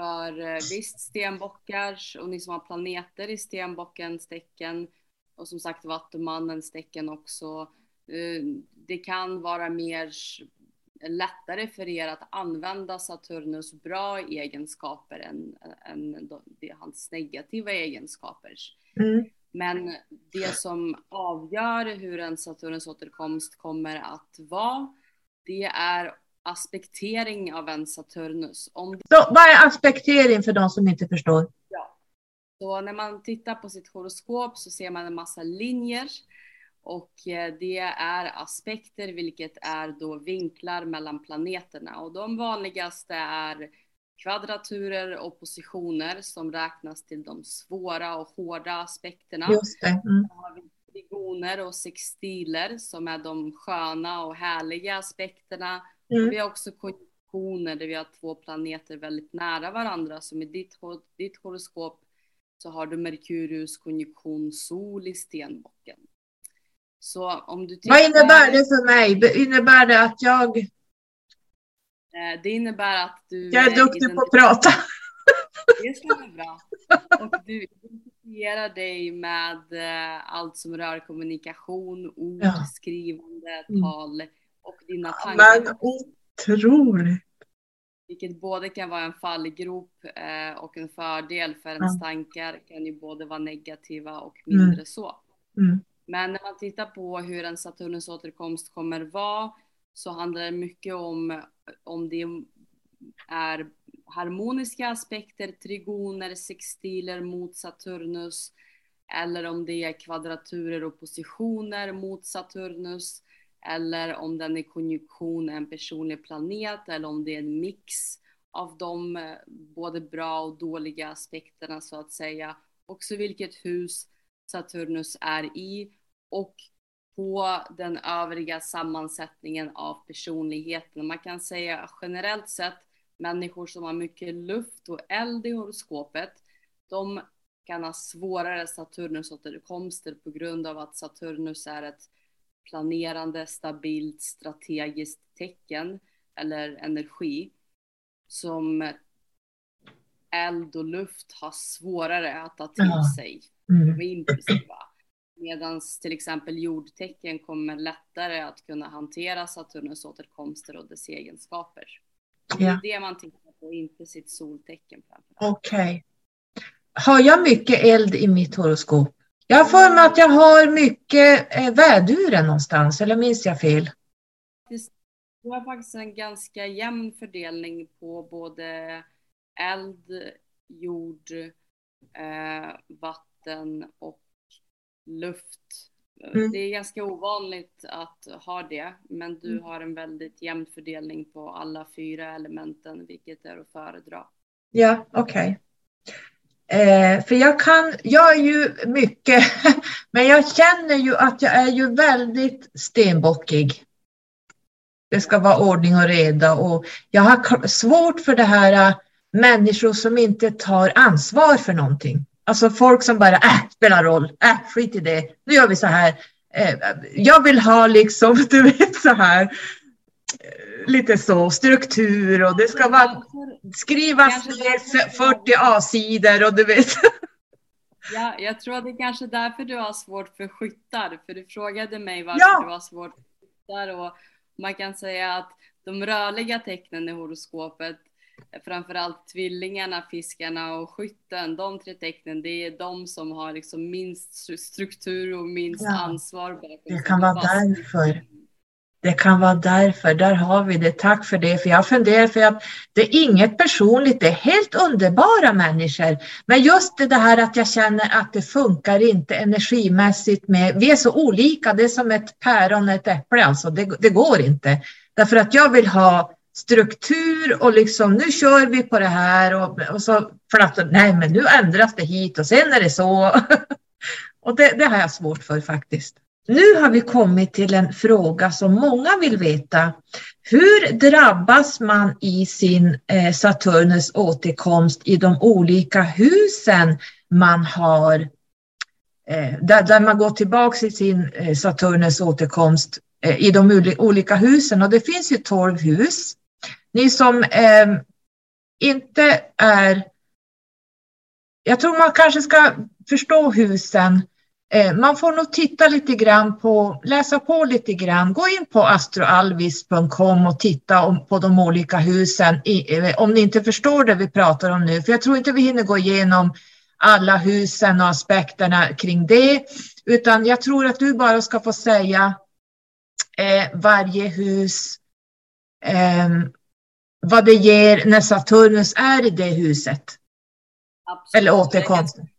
För eh, visst, stenbockar och ni som har planeter i stenbockens tecken och som sagt vattumannens tecken också. eh, Det kan vara mer lättare för er att använda Saturnus bra egenskaper än, än hans negativa egenskaper. Mm. Men det som avgör hur en Saturnus återkomst kommer att vara, det är aspektering av en Saturnus. Om. Så vad är aspektering för de som inte förstår? Ja. Så när man tittar på sitt horoskop så ser man en massa linjer och eh, det är aspekter, vilket är då vinklar mellan planeterna och de vanligaste är kvadraturer och positioner som räknas till de svåra och hårda aspekterna. Just det. Mm. trigoner och sextiler som är de sköna och härliga aspekterna. Mm. Vi har också konjunktioner där vi har två planeter väldigt nära varandra som i ditt, ditt horoskop så har du Merkurius konjunktion Sol i stenbocken. Så om du Vad innebär det för mig? Innebär det att jag... Eh, det innebär att du... Jag är duktig på att prata. Det stämmer bra. Och du identifierar dig med eh, allt som rör kommunikation, ord, ja. skrivande, mm. tal och dina tankar. Men otroligt! Vilket både kan vara en fallgrop eh, och en fördel för ens ja. tankar kan ju både vara negativa och mindre mm. så. Mm. Men när man tittar på hur en Saturnus återkomst kommer vara så handlar det mycket om om det är harmoniska aspekter, trigoner, sextiler mot Saturnus eller om det är kvadraturer och positioner mot Saturnus eller om den är konjunktion en personlig planet eller om det är en mix av de eh, både bra och dåliga aspekterna så att säga. Också vilket hus Saturnus är i och på den övriga sammansättningen av personligheten. Man kan säga generellt sett människor som har mycket luft och eld i horoskopet, de kan ha svårare Saturnus återkomster på grund av att Saturnus är ett planerande, stabilt, strategiskt tecken eller energi som eld och luft har svårare att ta till sig. Mm. De är impulsiva. Medan till exempel jordtecken kommer lättare att kunna hantera Saturnus återkomster och dess egenskaper. Det är det man tittar på, inte sitt soltecken. Okej. Okay. Har jag mycket eld i mitt horoskop? Jag har för mig att jag har mycket eh, väduren någonstans, eller minns jag fel? Du har faktiskt en ganska jämn fördelning på både eld, jord, eh, vatten och luft. Mm. Det är ganska ovanligt att ha det, men du mm. har en väldigt jämn fördelning på alla fyra elementen, vilket är att föredra. Ja, okej. Okay. Eh, för jag kan, jag är ju mycket, *laughs* men jag känner ju att jag är ju väldigt stenbockig. Det ska vara ordning och reda och jag har svårt för det här äh, människor som inte tar ansvar för någonting. Alltså folk som bara, äh, spelar roll, äh, skit i det, nu gör vi så här. Eh, jag vill ha liksom, *laughs* du vet så här, eh, lite så, struktur och det ska vara skrivas ner 40 A-sidor och du vet. *laughs* Ja, jag tror att det är kanske därför du har svårt för skyttar, för du frågade mig varför ja. du har svårt för skyttar och man kan säga att de rörliga tecknen i horoskopet framförallt tvillingarna, fiskarna och skytten, de tre tecknen, det är de som har liksom minst struktur och minst ja, ansvar. Det kan vara därför. Det kan vara därför, där har vi det. Tack för det, för jag funderar för att det är inget personligt, det är helt underbara människor. Men just det här att jag känner att det funkar inte energimässigt med, vi är så olika, det är som ett päron och ett äpple alltså, det, det går inte. Därför att jag vill ha struktur och liksom nu kör vi på det här och, och så flattar nej men nu ändras det hit och sen är det så. *laughs* och det, det har jag svårt för faktiskt. Nu har vi kommit till en fråga som många vill veta. Hur drabbas man i sin eh, Saturnus återkomst i de olika husen man har eh, där, man går tillbaka i sin eh, Saturnus återkomst i de olika husen och det finns ju 12 hus. Ni som inte är... Jag tror man kanske ska förstå husen. Eh, man får nog titta lite grann på, läsa på lite grann. Gå in på astroalvis.com och titta på de olika husen eh, om ni inte förstår det vi pratar om nu. För jag tror inte vi hinner gå igenom alla husen och aspekterna kring det. Utan jag tror att du bara ska få säga eh, varje hus, eh, vad det ger när Saturnus är i det huset. Absolut. Eller återkomsten.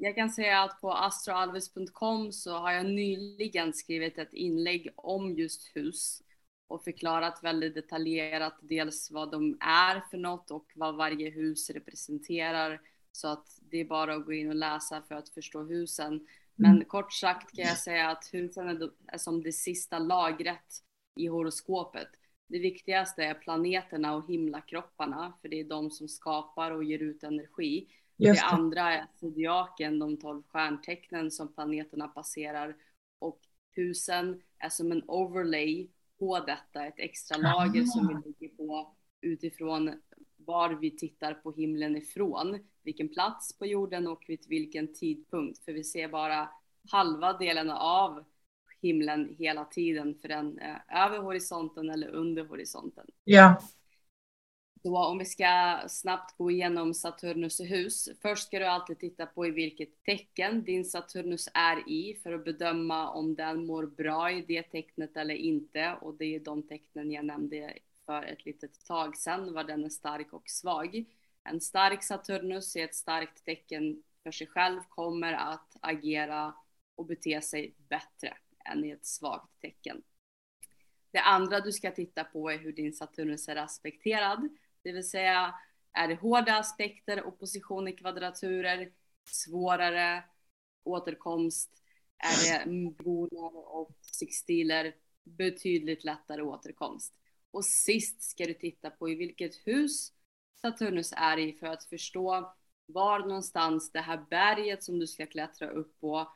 Jag kan säga att på astroalves.com så har jag nyligen skrivit ett inlägg om just hus och förklarat väldigt detaljerat dels vad de är för något och vad varje hus representerar så att det är bara att gå in och läsa för att förstå husen. Men mm. kort sagt kan jag säga att husen är som det sista lagret i horoskopet. Det viktigaste är planeterna och himlakropparna, för det är de som skapar och ger ut energi. Just det. det andra är zodiaken, de tolv stjärntecknen som planeterna passerar. Och husen är som en overlay på detta, ett extra lager som vi ligger på utifrån var vi tittar på himlen ifrån, vilken plats på jorden och vid vilken tidpunkt. För vi ser bara halva delen av himlen hela tiden för den är över horisonten eller under horisonten. Ja. Så om vi ska snabbt gå igenom Saturnus hus. Först ska du alltid titta på i vilket tecken din Saturnus är i för att bedöma om den mår bra i det tecknet eller inte. Och det är de tecknen jag nämnde för ett litet tag sedan, var den är stark och svag. En stark Saturnus är ett starkt tecken för sig själv, kommer att agera och bete sig bättre än i ett svagt tecken. Det andra du ska titta på är hur din Saturnus är aspekterad, det vill säga är det hårda aspekter, opposition i kvadraturer, svårare återkomst, är det bonar och sextiler, betydligt lättare återkomst. Och sist ska du titta på i vilket hus Saturnus är i för att förstå var någonstans det här berget som du ska klättra upp på,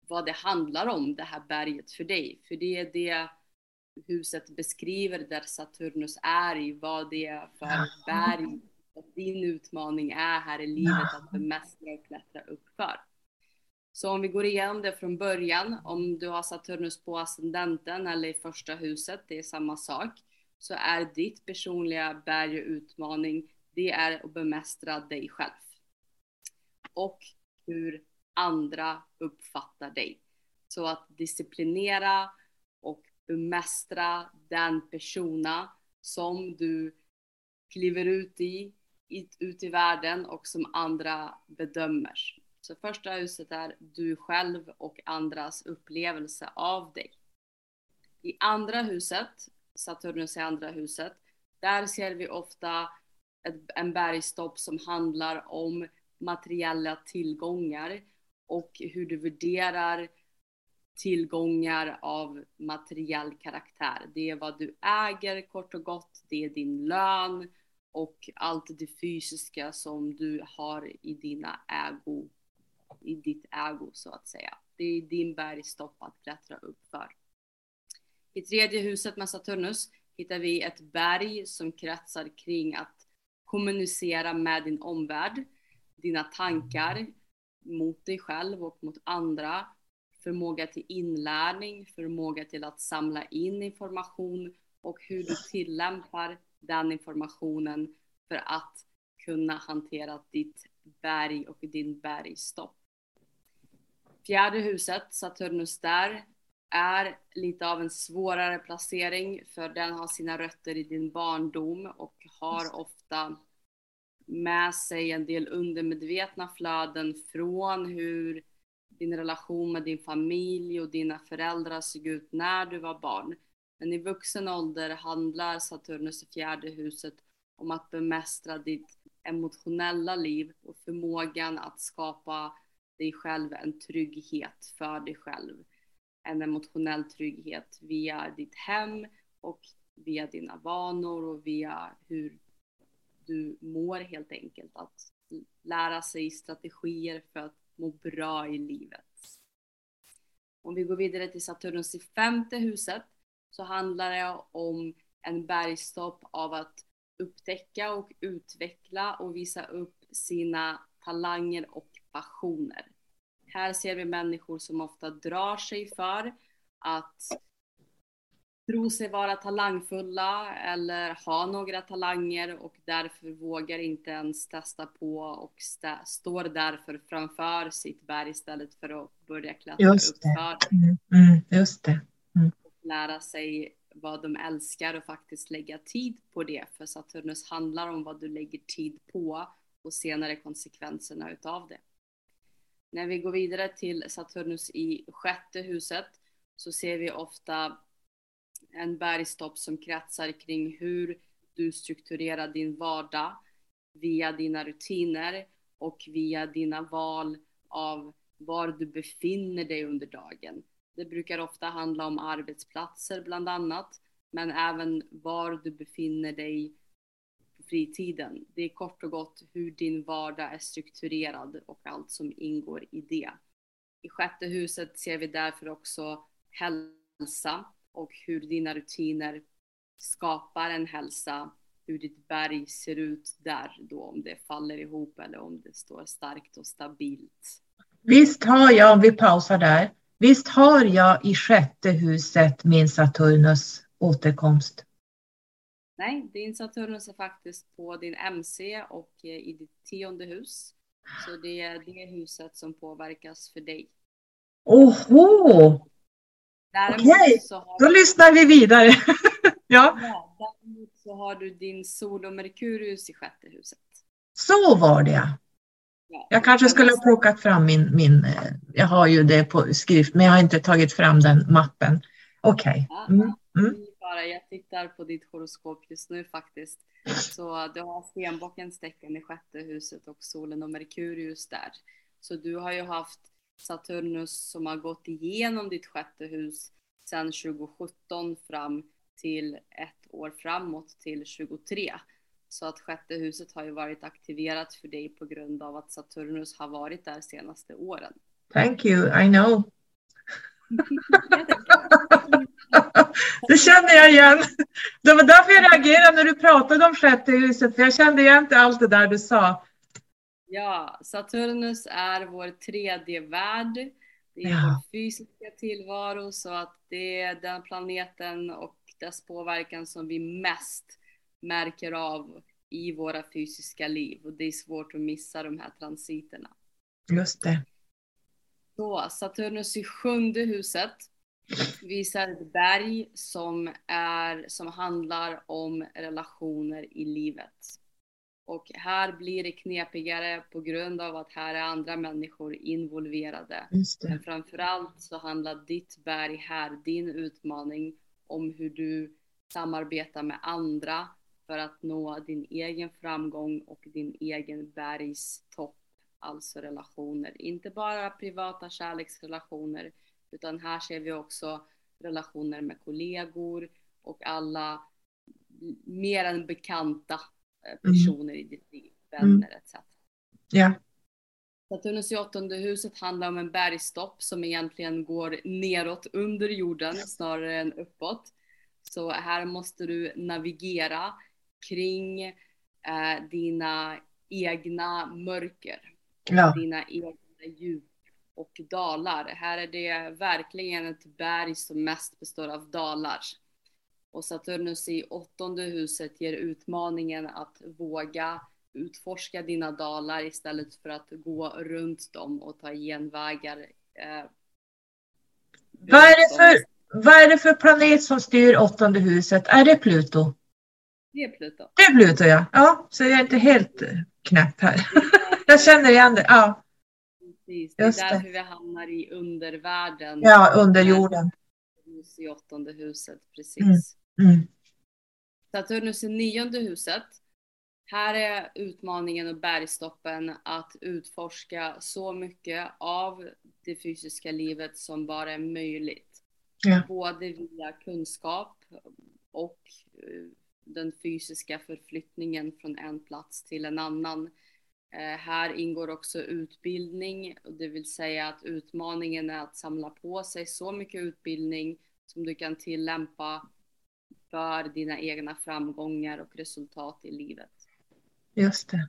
vad det handlar om, det här berget för dig. För det är det huset beskriver där Saturnus är i, vad det är för berg. Att din utmaning är här i livet att bemästra och klättra upp för. Så om vi går igenom det från början, om du har Saturnus på ascendenten eller i första huset, det är samma sak, så är ditt personliga berg och utmaning, det är att bemästra dig själv. Och hur andra uppfattar dig. Så att disciplinera bemästra den persona som du kliver ut i, ut i världen och som andra bedömer. Så första huset är du själv och andras upplevelse av dig. I andra huset, Saturnus i andra huset, där ser vi ofta ett, en bergstopp som handlar om materiella tillgångar och hur du värderar tillgångar av materiell karaktär. Det är vad du äger kort och gott, det är din lön och allt det fysiska som du har i dina ägo, i ditt ägo så att säga. Det är din bergstopp att klättra upp för. I tredje huset med Saturnus hittar vi ett berg som kretsar kring att kommunicera med din omvärld, dina tankar mot dig själv och mot andra förmåga till inlärning, förmåga till att samla in information och hur du tillämpar den informationen för att kunna hantera ditt berg och din bergstopp. Fjärde huset, Saturnus där, är lite av en svårare placering för den har sina rötter i din barndom och har ofta med sig en del undermedvetna flöden från hur din relation med din familj och dina föräldrar såg ut när du var barn. Men i vuxen ålder handlar Saturnus i fjärde huset om att bemästra ditt emotionella liv och förmågan att skapa dig själv en trygghet för dig själv. En emotionell trygghet via ditt hem och via dina vanor och via hur du mår helt enkelt. Att lära sig strategier för att må bra i livet. Om vi går vidare till Saturnus i femte huset så handlar det om en bergstopp av att upptäcka och utveckla och visa upp sina talanger och passioner. Här ser vi människor som ofta drar sig för att tro sig vara talangfulla eller ha några talanger och därför vågar inte ens testa på och st står därför framför sitt berg istället för att börja klättra Just det. uppför. Mm, mm, just det. Och lära sig vad de älskar och faktiskt lägga tid på det. För Saturnus handlar om vad du lägger tid på och senare konsekvenserna utav det. När vi går vidare till Saturnus i sjätte huset så ser vi ofta en bergstopp som kretsar kring hur du strukturerar din vardag via dina rutiner och via dina val av var du befinner dig under dagen. Det brukar ofta handla om arbetsplatser bland annat, men även var du befinner dig på fritiden. Det är kort och gott hur din vardag är strukturerad och allt som ingår i det. I sjätte huset ser vi därför också hälsa och hur dina rutiner skapar en hälsa, hur ditt berg ser ut där då, om det faller ihop eller om det står starkt och stabilt. Visst har jag, om vi pausar där, visst har jag i sjätte huset min Saturnus återkomst? Nej, din Saturnus är faktiskt på din MC och eh, i ditt tionde hus. Så det är det huset som påverkas för dig. Oho! Däremot Okej, Då lyssnar vi vidare. *laughs* ja, Ja, däremot så har du din sol och Merkurius i sjätte huset. så var det. ja. Ja. Jag kanske skulle ha plockat fram min, min, eh, jag har ju det på skrift, men jag har inte tagit fram den mappen. Okej. Ja, Mm, mm. jag tittar på ditt horoskop just nu faktiskt. Så du har stenbockens tecken i sjätte huset och solen och Merkurius där. Så du har ju haft Saturnus som har gått igenom ditt sjätte hus sedan 2017 fram till ett år framåt till 23. Så att sjätte huset har ju varit aktiverat för dig på grund av att Saturnus har varit där senaste åren. Thank you, I know. *laughs* Det känner jag igen. Det var därför jag reagerade när du pratade om sjätte huset, för jag kände igen allt det där du sa. Ja, Saturnus är vår tredje värld. Det är Ja. vår fysiska tillvaro så att det är den planeten och dess påverkan som vi mest märker av i våra fysiska liv och det är svårt att missa de här transiterna. Just det. Så Saturnus i sjunde huset visar ett berg som, är, som handlar om relationer i livet. Och här blir det knepigare på grund av att här är andra människor involverade. Men framförallt så handlar ditt berg här, din utmaning, om hur du samarbetar med andra för att nå din egen framgång och din egen bergstopp, alltså relationer. Inte bara privata kärleksrelationer, utan här ser vi också relationer med kollegor och alla mer än bekanta personer i ditt liv, vänner etc. Ja. Saturnus i åttonde huset handlar om en bergstopp som egentligen går neråt under jorden snarare än uppåt. Så här måste du navigera kring eh, dina egna mörker, Ja. dina egna djup och dalar. Här är det verkligen ett berg som mest består av dalar. Och Saturnus i åttonde huset ger utmaningen att våga utforska dina dalar istället för att gå runt dem och ta genvägar. Eh, Vad är, det för, vad är det för planet som styr åttonde huset? Är det Pluto? Det är Pluto. Det är Pluto, ja. Ja, så jag är inte helt knäpp här. *laughs* Jag känner igen det. Ja, Precis. Det är Just det. därför vi hamnar i undervärlden. ja under jorden. I åttonde huset, precis. Mm. Saturnus i nionde huset. Här är utmaningen och bergstoppen att utforska så mycket av det fysiska livet som bara är möjligt. Ja. Både via kunskap, och eh, den fysiska förflyttningen från en plats till en annan. Eh, här ingår också utbildning, det vill säga att utmaningen är att samla på sig så mycket utbildning som du kan tillämpa för dina egna framgångar och resultat i livet. Just det.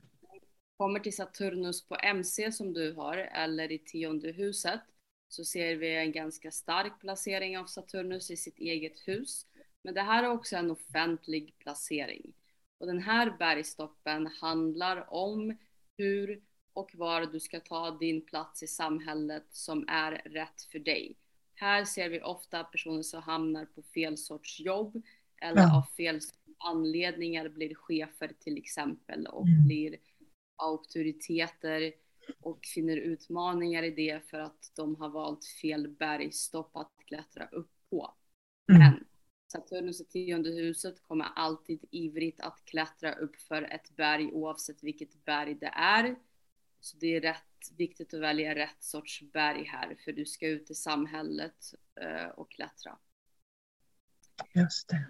Kommer till Saturnus på MC som du har eller i tionde huset så ser vi en ganska stark placering av Saturnus i sitt eget hus. Men det här är också en offentlig placering. Och den här bergstoppen handlar om hur och var du ska ta din plats i samhället som är rätt för dig. Här ser vi ofta personer som hamnar på fel sorts jobb eller ja. av fel anledningar blir chefer till exempel och mm. blir auktoriteter och finner utmaningar i det för att de har valt fel bergstopp att klättra upp på. Mm. Men Saturnus i tionde huset kommer alltid ivrigt att klättra upp för ett berg oavsett vilket berg det är. Så det är rätt viktigt att välja rätt sorts berg här för du ska ut i samhället uh, och klättra. Just det.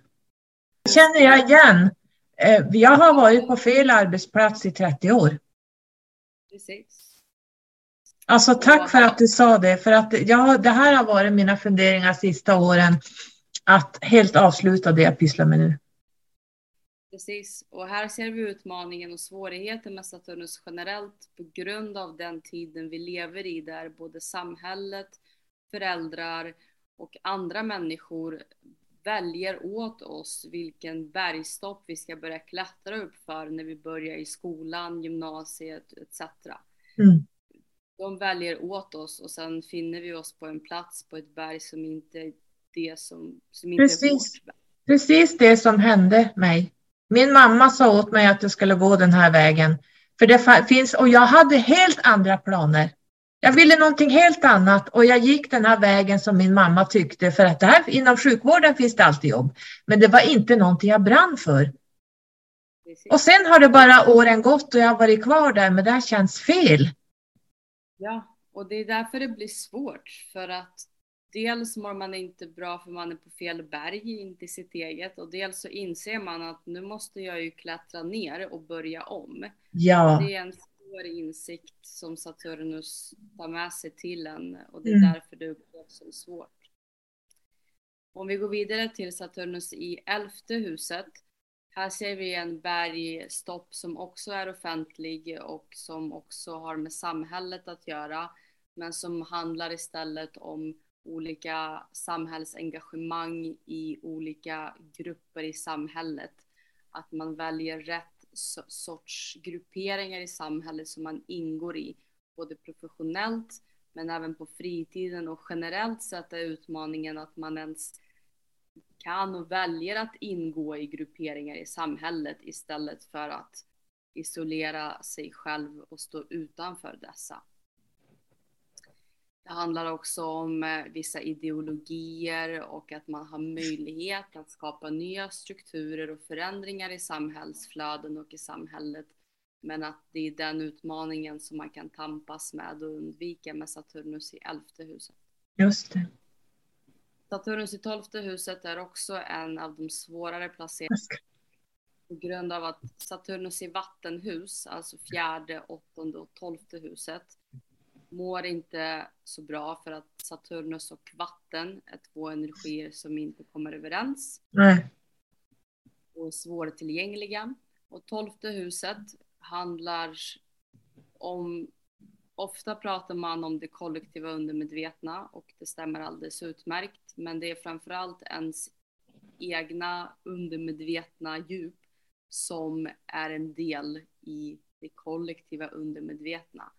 Känner jag igen. Eh, jag har varit på fel arbetsplats i 30 år. Precis. Alltså tack för att du sa det, för att ja, det här har varit mina funderingar sista åren att helt avsluta det jag pysslar med nu. Precis, och här ser vi utmaningen och svårigheten med Saturnus generellt på grund av den tiden vi lever i där både samhället, föräldrar och andra människor väljer åt oss vilken bergstopp vi ska börja klättra upp för när vi börjar i skolan, gymnasiet etc. Mm. De väljer åt oss och sen finner vi oss på en plats på ett berg som inte är det som, som inte Precis. är vårt berg. Precis det som hände mig. Min mamma sa åt mig att jag skulle gå den här vägen. För det finns, och jag hade helt andra planer. Jag ville någonting helt annat och jag gick den här vägen som min mamma tyckte för att här, inom sjukvården finns det alltid jobb. Men det var inte någonting jag brann för. Och sen har det bara åren gått och jag har varit kvar där men det här känns fel. Ja, och det är därför det blir svårt för att dels mår man inte bra för man är på fel berg, inte i sitt eget och dels så inser man att nu måste jag ju klättra ner och börja om. Ja. Det är en svår insikt som Saturnus tar med sig till en och det är mm. därför det upplevs som svårt. Om vi går vidare till Saturnus i elfte huset. Här ser vi en bergstopp som också är offentlig och som också har med samhället att göra, men som handlar istället om olika samhällsengagemang i olika grupper i samhället. Att man väljer rätt sorts grupperingar i samhället som man ingår i, både professionellt men även på fritiden och generellt sett är utmaningen att man ens kan och väljer att ingå i grupperingar i samhället istället för att isolera sig själv och stå utanför dessa. Det handlar också om eh, vissa ideologier och att man har möjlighet att skapa nya strukturer och förändringar i samhällsflöden och i samhället. Men att det är den utmaningen som man kan tampas med och undvika med Saturnus i elfte huset. Just det. Saturnus i tolfte huset är också en av de svårare placeringarna på grund av att Saturnus i vattenhus, alltså fjärde, åttonde och tolfte huset, mår inte så bra för att Saturnus och vatten är två energier som inte kommer överens. Nej. Och svårtillgängliga. Och tolfte huset handlar om, ofta pratar man om det kollektiva undermedvetna och det stämmer alldeles utmärkt. Men det är framförallt ens egna undermedvetna djup som är en del i det kollektiva undermedvetna.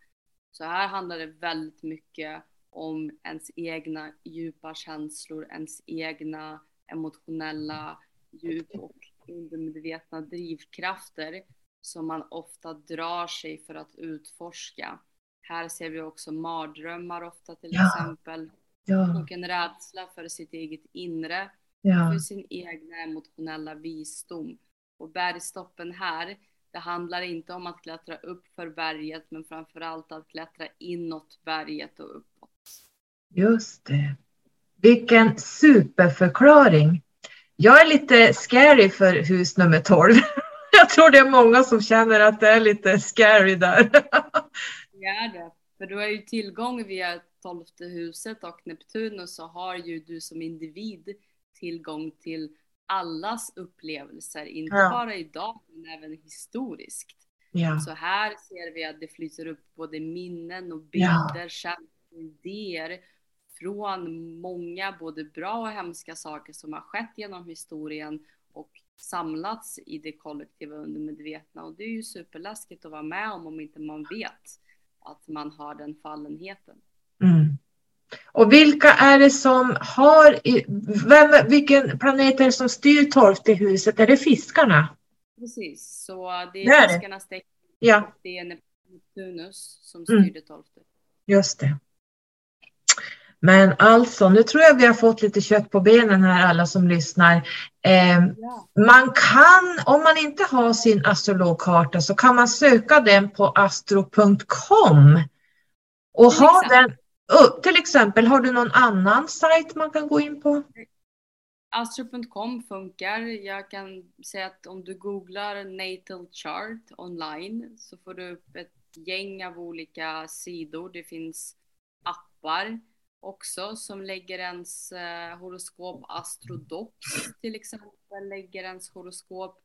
Så här handlar det väldigt mycket om ens egna djupa känslor, ens egna emotionella djup och undermedvetna drivkrafter som man ofta drar sig för att utforska. Här ser vi också mardrömmar ofta till ja. exempel. Ja. Och en rädsla för sitt eget inre, ja. för sin egna emotionella visdom. Och bergstoppen här det handlar inte om att klättra upp för berget, men framför allt att klättra inåt berget och uppåt. Just det. Vilken superförklaring. Jag är lite scary för hus nummer 12. *laughs* Jag tror det är många som känner att det är lite scary där. *laughs* Det är det, för du har ju tillgång via tolfte huset och Neptunus så har ju du som individ tillgång till allas upplevelser, inte Ja. bara idag men även historiskt. Ja, Så här ser vi att det flyter upp både minnen och Ja. bilder, känslor, idéer från många både bra och hemska saker som har skett genom historien och samlats i det kollektiva undermedvetna. Och det är ju superläskigt att vara med om om inte man vet att man har den fallenheten. mm. Och vilka är det som har, vem, vilken planet är det som styr tolfte huset? Är det fiskarna? Precis, så det Det är är det. fiskarnas tecken. Ja, Det är Neptunus som Mm. styr det tolfte. just det. Men alltså, nu tror jag vi har fått lite kött på benen här alla som lyssnar. Eh, Ja. man kan, om man inte har sin astrologkarta så kan man söka den på astro.com. Och ha den, oh, till exempel, har du någon annan sajt man kan gå in på? Astro.com funkar. Jag kan säga att om du googlar natal chart online så får du upp ett gäng av olika sidor. Det finns appar också som lägger ens eh, horoskop. Astrodox till exempel lägger ens horoskop.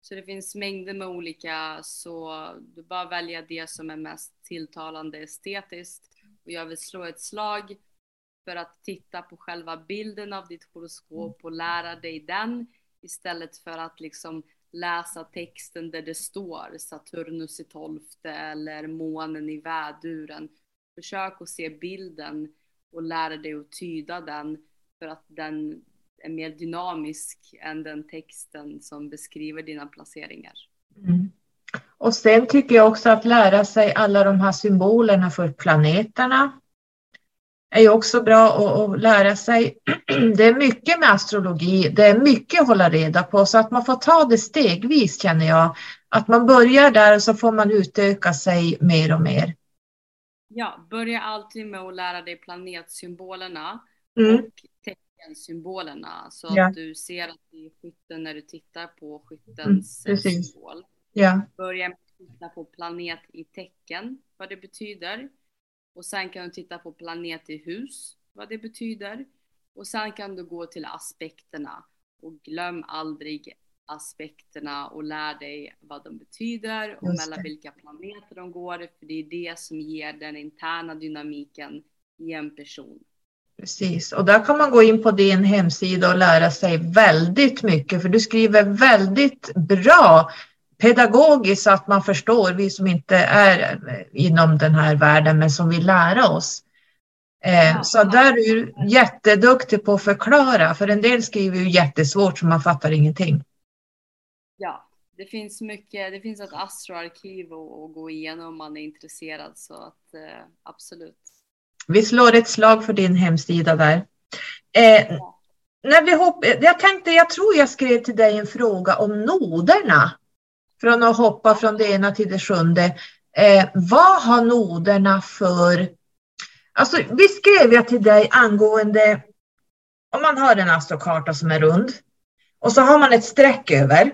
Så det finns mängder med olika så du bara välja det som är mest tilltalande estetiskt. Och jag vill slå ett slag för att titta på själva bilden av ditt horoskop och lära dig den istället för att liksom läsa texten där det står Saturnus i tolfte eller månen i väduren. Försök att se bilden och lära dig att tyda den för att den är mer dynamisk än den texten som beskriver dina placeringar. Mm. Och sen tycker jag också att lära sig alla de här symbolerna för planeterna är ju också bra att, lära sig. *clears throat* Det är mycket med astrologi, det är mycket att hålla reda på så att man får ta det stegvis känner jag. Att man börjar där och så får man utöka sig mer och mer. Ja, börja alltid med att lära dig planetsymbolerna Mm. och teckensymbolerna så Ja. att du ser att det är skytten när du tittar på skyttens Mm, symbol. Ja, Börja med att titta på planet i tecken, vad det betyder. Och sen kan du titta på planet i hus, vad det betyder. Och sen kan du gå till aspekterna. Och glöm aldrig aspekterna och lär dig vad de betyder och mellan vilka planeter de går. För det är det som ger den interna dynamiken i en person. precis. Och där kan man gå in på din hemsida och lära sig väldigt mycket för du skriver väldigt bra pedagogiskt så att man förstår, vi som inte är inom den här världen men som vill lära oss. Eh, så där är du jätteduktig på att förklara, för en del skriver ju jättesvårt så man fattar ingenting. Ja, det finns mycket. Det finns ett astroarkiv att, att gå igenom om man är intresserad så att eh, absolut. Vi slår ett slag för din hemsida där. Eh, Ja. när vi hopp, jag tänkte, jag tror jag skrev till dig en fråga om noderna. Från att hoppa från det ena till det sjunde. Eh, vad har noderna för... Alltså, vi skrev jag till dig angående om man har en astrokarta som är rund och så har man ett streck över.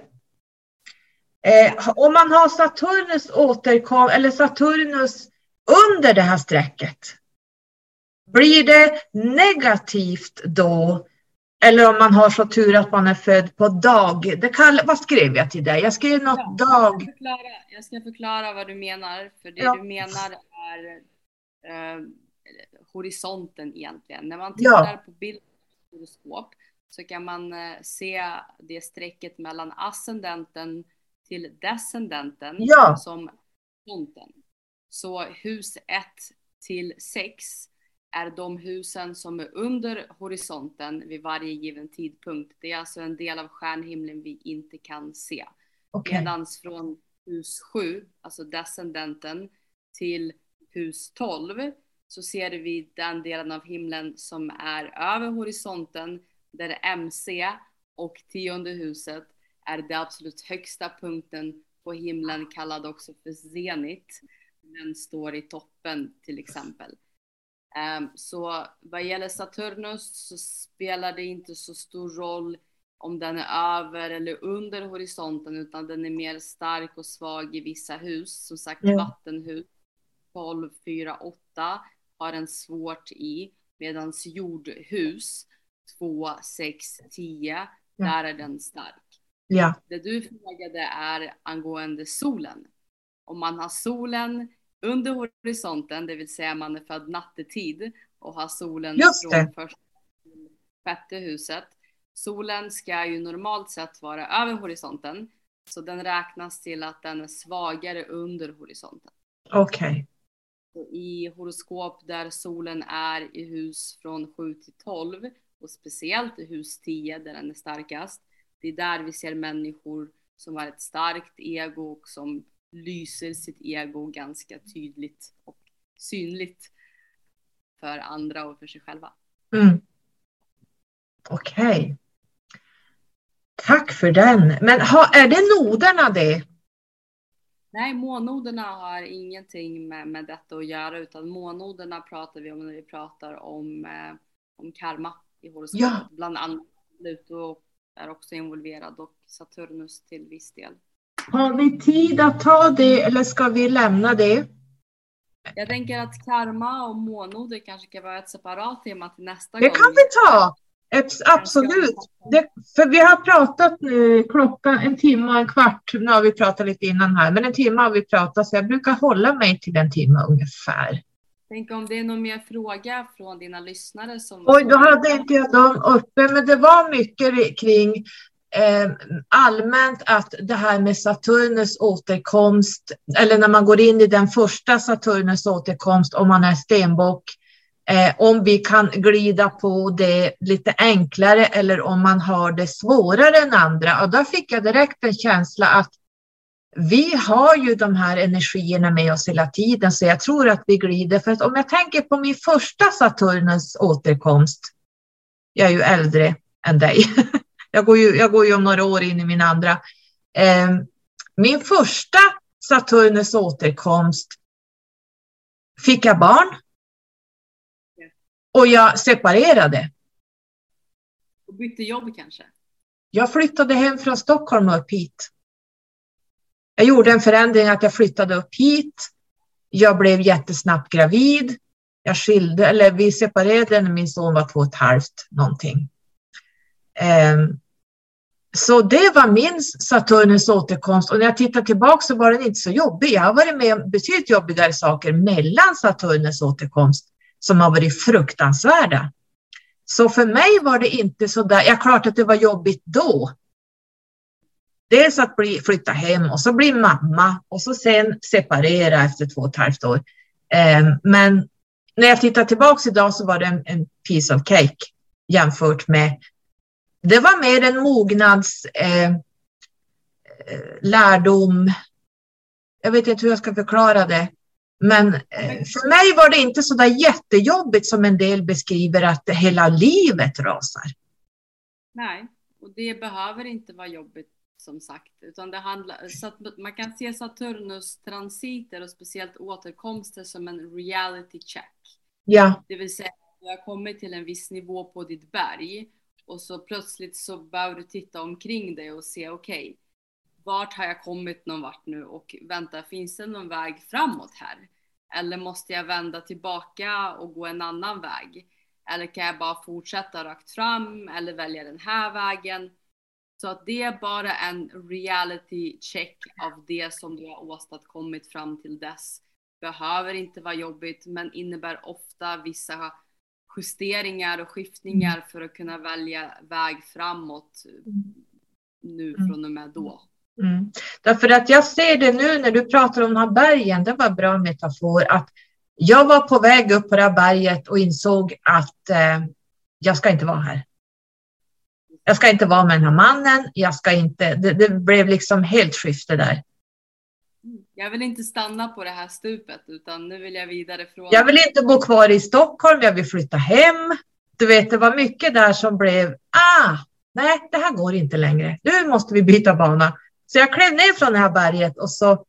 Eh, om man har Saturnus återkom eller Saturnus under det här strecket. Blir det negativt då? Eller om man har så tur att man är född på dag. Det kall, vad skrev jag till dig? Jag skrev något Ja, dag. Jag, ska förklara, jag ska förklara vad du menar. För det Ja. du menar är eh, horisonten egentligen. När man Ja. tittar på bild på horoskop så kan man eh, se det strecket mellan ascendenten till descendenten Ja. som horisonten. Så hus 1 till 6 är de husen som är under horisonten vid varje given tidpunkt. Det är alltså en del av stjärnhimlen vi inte kan se. Okej. Medans från hus 7, alltså descendenten, till hus 12 så ser vi den delen av himlen som är över horisonten där MC och tionde huset är det absolut högsta punkten på himlen kallad också för zenit. Den står i toppen till exempel. Ehm, så vad gäller Saturnus så spelar det inte så stor roll om den är över eller under horisonten utan den är mer stark och svag i vissa hus. Som sagt Ja. vattenhus 12, 4, 8 har den svårt i medan jordhus 2, 6, 10 Ja. där är den stark. Ja, Det du frågade är angående solen. Om man har solen under horisonten, det vill säga man är född nattetid och har solen från första till sjätte huset. Solen ska ju normalt sett vara över horisonten, så den räknas till att den är svagare under horisonten. okej. Så I horoskop där solen är i hus från 7 till 12 och speciellt i hus 10 där den är starkast. Det är där vi ser människor som har ett starkt ego och som lyser sitt ego ganska tydligt och synligt för andra och för sig själva. Mm. Okej. Tack för den. Men ha, är det noderna det? Nej, månoderna har ingenting med, med detta att göra utan månoderna pratar vi om när vi pratar om, eh, om karma i horoskopet. Ja. Bland annat Pluto är också involverad och Saturnus till viss del. Har vi tid att ta det eller ska vi lämna det? Jag tänker att karma och månoder kanske kan vara ett separat tema till nästa Det gång. kan vi ta. Abs- Absolut. Det, för vi har pratat nu klockan en timme och en kvart. Nu har vi pratat lite innan här, men en timme har vi pratat så jag brukar hålla mig till en timme ungefär. Tänk om det är någon mer fråga från dina lyssnare som... Oj, då hade inte jag dem uppe, men det var mycket kring Eh, allmänt att det här med Saturnus återkomst, eller när man går in i den första Saturnus återkomst, om man är stenbock, eh, om vi kan glida på det lite enklare eller om man har det svårare än andra. Och där fick jag direkt en känsla att vi har ju de här energierna med oss hela tiden, så jag tror att vi glider. För att om jag tänker på min första Saturnus återkomst, jag är ju äldre än dig. *laughs* Jag går ju, jag går ju om några år in i min andra. Eh, min första Saturnus återkomst fick jag barn. Och jag separerade. Och bytte jobb kanske? Jag flyttade hem från Stockholm och upp hit. Jag gjorde en förändring att jag flyttade upp hit. Jag blev jättesnabbt gravid. Jag skilde, eller vi separerade när min son var två och ett halvt någonting. Ehm, så det var min Saturnus återkomst och när jag tittar tillbaka så var den inte så jobbig. Jag har varit med om betydligt jobbigare saker mellan Saturnus återkomst som har varit fruktansvärda. Så för mig var det inte så där, ja klart att det var jobbigt då. Dels att bli, flytta hem och så bli mamma och så sen separera efter två och ett halvt år. Ehm, men när jag tittar tillbaka idag så var det en, en piece of cake jämfört med det var mer en mognads eh, lärdom. Jag vet inte hur jag ska förklara det. Men eh, för mig var det inte så där jättejobbigt som en del beskriver att hela livet rasar. Nej, och det behöver inte vara jobbigt som sagt, utan det handlar så att man kan se Saturnus transiter och speciellt återkomster som en reality check. Ja, Det vill säga, du har kommit till en viss nivå på ditt berg och så plötsligt så behöver du titta omkring dig och se okej, okay, vart har jag kommit någon vart nu och vänta, finns det någon väg framåt här? Eller måste jag vända tillbaka och gå en annan väg? Eller kan jag bara fortsätta rakt fram eller välja den här vägen? Så att det är bara en reality check av det som du har åstadkommit fram till dess. Behöver inte vara jobbigt men innebär ofta vissa justeringar och skiftningar för att kunna välja väg framåt nu från och med då. Mm. Därför att jag ser det nu när du pratar om de här bergen, det var en bra metafor, att jag var på väg upp på det här berget och insåg att eh, jag ska inte vara här. Jag ska inte vara med den här mannen, jag ska inte, det, det blev liksom helt skifte där. Jag vill inte stanna på det här stupet utan nu vill jag vidare från. Jag vill inte bo kvar i Stockholm, jag vill flytta hem. Du vet, det var mycket där som blev, ah, nej, det här går inte längre. Nu måste vi byta bana. Så jag klev ner från det här berget och så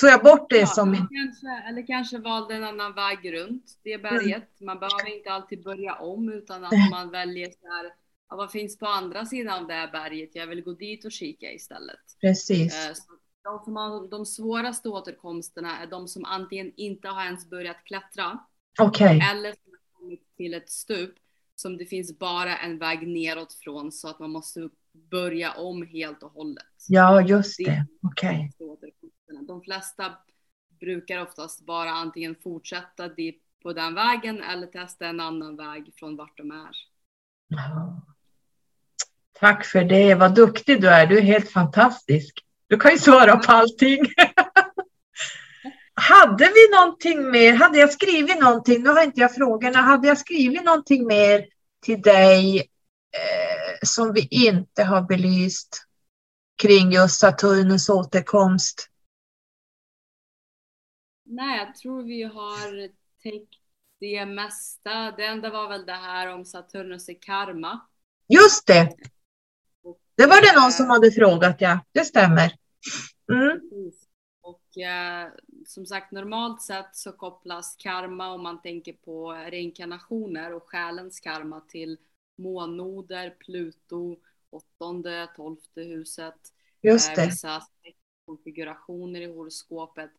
tog jag bort det ja, som... Kanske, eller kanske valde en annan väg runt det berget. Man behöver inte alltid börja om utan att man väljer så här, ja, vad finns på andra sidan av det här berget? Jag vill gå dit och kika istället. Precis. Eh, så de som har de svåraste återkomsterna är de som antingen inte har ens börjat klättra Okej. eller som har kommit till ett stup som det finns bara en väg neråt från så att man måste börja om helt och hållet. Ja, just det. Okej. återkomsterna. De flesta brukar oftast bara antingen fortsätta dit på den vägen eller testa en annan väg från vart de är. Tack för det. Vad duktig du är. Du är helt fantastisk. Du kan ju svara på allting. Hade vi någonting mer? Hade jag skrivit någonting? Nu har inte jag frågorna. Hade jag skrivit någonting mer till dig eh, som vi inte har belyst kring just Saturnus återkomst? Nej, jag tror vi har täckt det mesta. Det enda var väl det här om Saturnus i karma. Just det. Det var det någon som hade frågat, ja. Det stämmer. Mm. Och eh, som sagt, normalt sett så kopplas karma om man tänker på reinkarnationer och själens karma till månnoder, Pluto, åttonde, tolfte huset. Just eh, det. Vissa konfigurationer i horoskopet.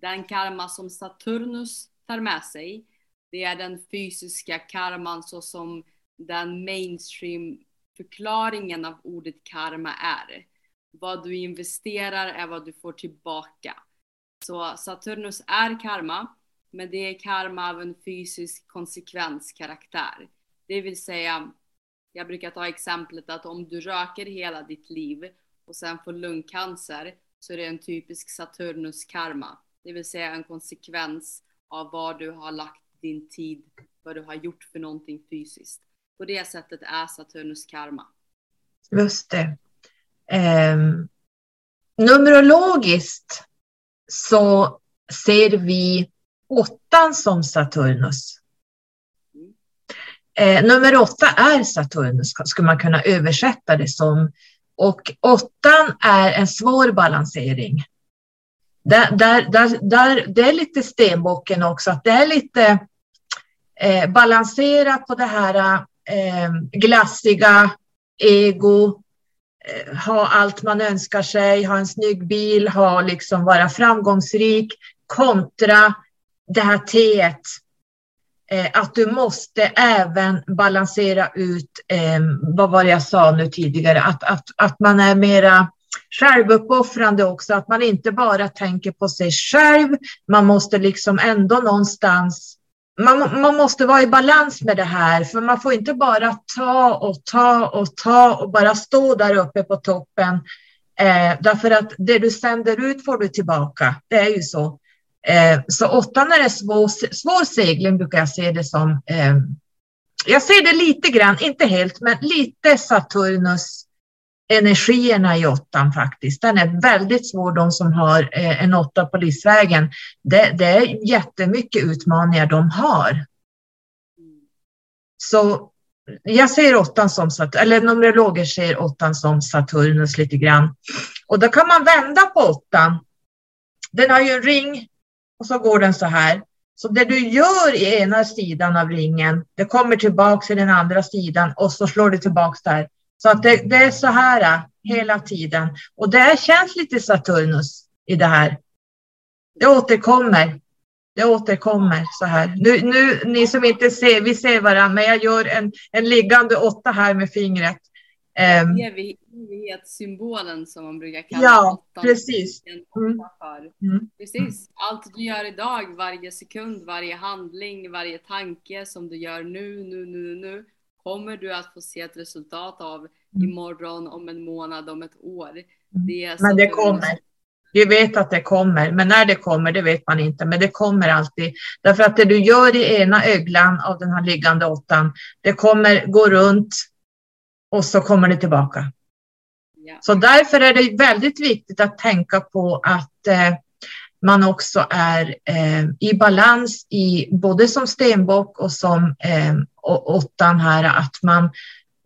Den karma som Saturnus tar med sig, det är den fysiska karman så som den mainstream förklaringen av ordet karma är. Vad du investerar är vad du får tillbaka. Så Saturnus är karma, men det är karma av en fysisk konsekvenskaraktär. Det vill säga, jag brukar ta exemplet att om du röker hela ditt liv och sen får lungcancer så är det en typisk Saturnus karma. Det vill säga en konsekvens av vad du har lagt din tid, vad du har gjort för någonting fysiskt. På det sättet är Saturnus karma. Just det. Eh, numerologiskt så ser vi åttan som Saturnus. Eh, nummer åtta är Saturnus, skulle man kunna översätta det som. Och åttan är en svår balansering. Där, där, där, där, det är lite stenbocken också, att det är lite eh, balanserat på det här eh, glassiga, ego, Eh, ha allt man önskar sig, ha en snygg bil, ha liksom vara framgångsrik kontra det här T eh, att du måste även balansera ut, eh, vad var det jag sa nu tidigare, att, att, att man är mera självuppoffrande också, att man inte bara tänker på sig själv, man måste liksom ändå någonstans man, man måste vara i balans med det här, för man får inte bara ta och ta och ta och bara stå där uppe på toppen. Eh, därför att det du sänder ut får du tillbaka. Det är ju så. Eh, så åttan är det svår, svår segling brukar jag se det som. Eh, jag ser det lite grann, inte helt, men lite Saturnus energierna i åttan faktiskt. Den är väldigt svår, de som har eh, en åtta på livsvägen. Det, det är jättemycket utmaningar de har. Så jag ser åttan som, eller numerologer ser åttan som Saturnus lite grann. Och då kan man vända på åttan. Den har ju en ring och så går den så här. Så det du gör i ena sidan av ringen, det kommer tillbaka i den andra sidan och så slår det tillbaka där. Så att det, det, är så här äh, hela tiden. Och det känns lite Saturnus i det här. Det återkommer. Det återkommer så här. Nu, nu ni som inte ser, vi ser varandra, men jag gör en, en liggande åtta här med fingret. Um, Evighetssymbolen som man brukar kalla ja, åttan. Precis. Mm. Mm. Precis. Allt du gör idag, varje sekund, varje handling, varje tanke som du gör nu, nu, nu, nu kommer du att få se ett resultat av Mm. imorgon, om en månad, om ett år. Det men det kommer. Vi vet att det kommer, men när det kommer, det vet man inte. Men det kommer alltid. Därför att det du gör i ena öglan av den här liggande åttan, det kommer gå runt och så kommer det tillbaka. Ja. Så därför är det väldigt viktigt att tänka på att eh, man också är eh, i balans i både som stenbock och som eh, åttan här, att man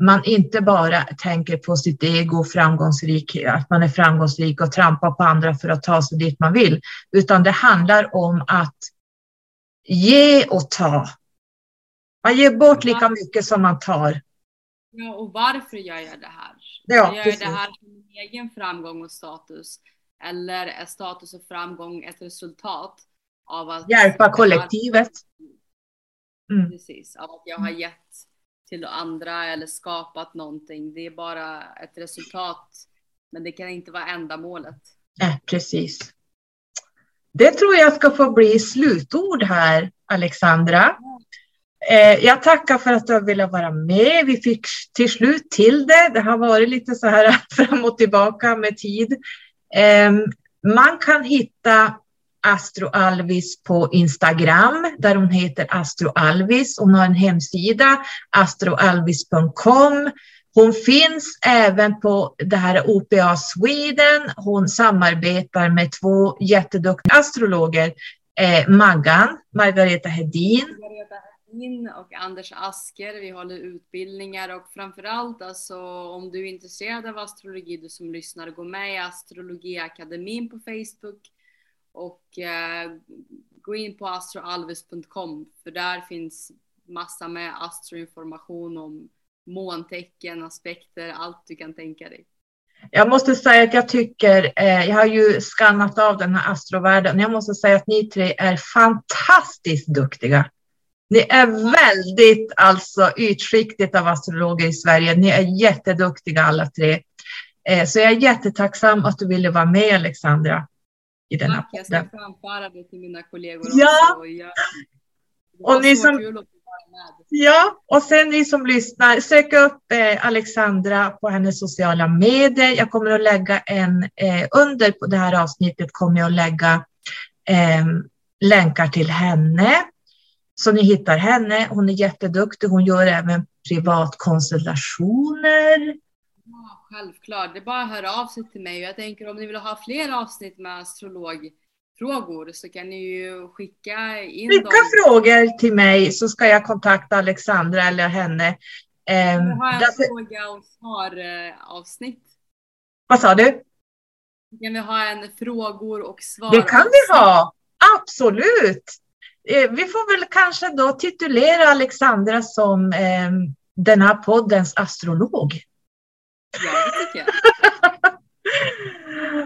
man inte bara tänker på sitt ego, framgångsrik, att man är framgångsrik och trampar på andra för att ta sig dit man vill, utan det handlar om att ge och ta. Man ger bort lika mycket som man tar. Ja, och varför gör jag det här? Ja, jag gör precis. det här för min egen framgång och status. Eller är status och framgång ett resultat av att Hjälpa kollektivet. Mm. Precis, av att jag har gett till andra eller skapat någonting. Det är bara ett resultat. Men det kan inte vara ändamålet. Nej, precis. Det tror jag ska få bli slutord här, Alexandra. Eh, jag tackar för att du ville vara med. Vi fick till slut till det. Det har varit lite så här *laughs* fram och tillbaka med tid. Ehm, man kan hitta Astro Alvis på Instagram där hon heter Astro Alvis. Hon har en hemsida, astroalvis.com. Hon finns även på det här OPA Sweden. Hon samarbetar med två jätteduktiga astrologer, eh, Maggan, Margareta Hedin. Margareta Hedin och Anders Asker. Vi håller utbildningar och framförallt alltså om du är intresserad av astrologi, du som lyssnar, gå med i Astrologiakademin på Facebook och eh, gå in på astroalvis.com för där finns massa med astroinformation om måntecken, aspekter, allt du kan tänka dig. Jag måste säga att jag tycker, eh, jag har ju skannat av den här astrovärlden, jag måste säga att ni tre är fantastiskt duktiga. Ni är väldigt alltså ytskiktigt av astrologer i Sverige. Ni är jätteduktiga alla tre. Eh, så jag är jättetacksam att du ville vara med Alexandra. I denna Tack, jag ska framföra det till mina kollegor Ja. också. Och jag, Och ni som-. Ja, och sen ni som lyssnar, sök upp eh, Alexandra på hennes sociala medier. Jag kommer att lägga en, eh, under på det här avsnittet kommer jag att lägga eh, länkar till henne. Så ni hittar henne. Hon är jätteduktig. Hon gör även privatkonsultationer. Ja, självklart. Det är bara att höra av sig till mig. Jag tänker om ni vill ha fler avsnitt med astrologfrågor så kan ni ju skicka in Skicka dem. frågor till mig så ska jag kontakta Alexandra eller henne. Vi har en därför, fråga och svar eh, vad sa du? Kan vi ha en frågor och svar Det kan vi ha, absolut. Eh, Vi får väl kanske då titulera Alexandra som eh, den här poddens astrolog. Ja, det tycker jag. *laughs*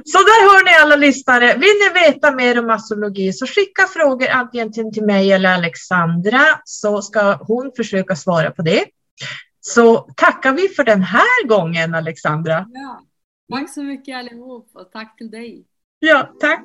Så där hör ni alla lyssnare. Vill ni veta mer om astrologi så skicka frågor antingen till, till mig eller Alexandra så ska hon försöka svara på det. Så tackar vi för den här gången Alexandra. Ja. Tack så mycket allihop och tack till dig. Ja, tack.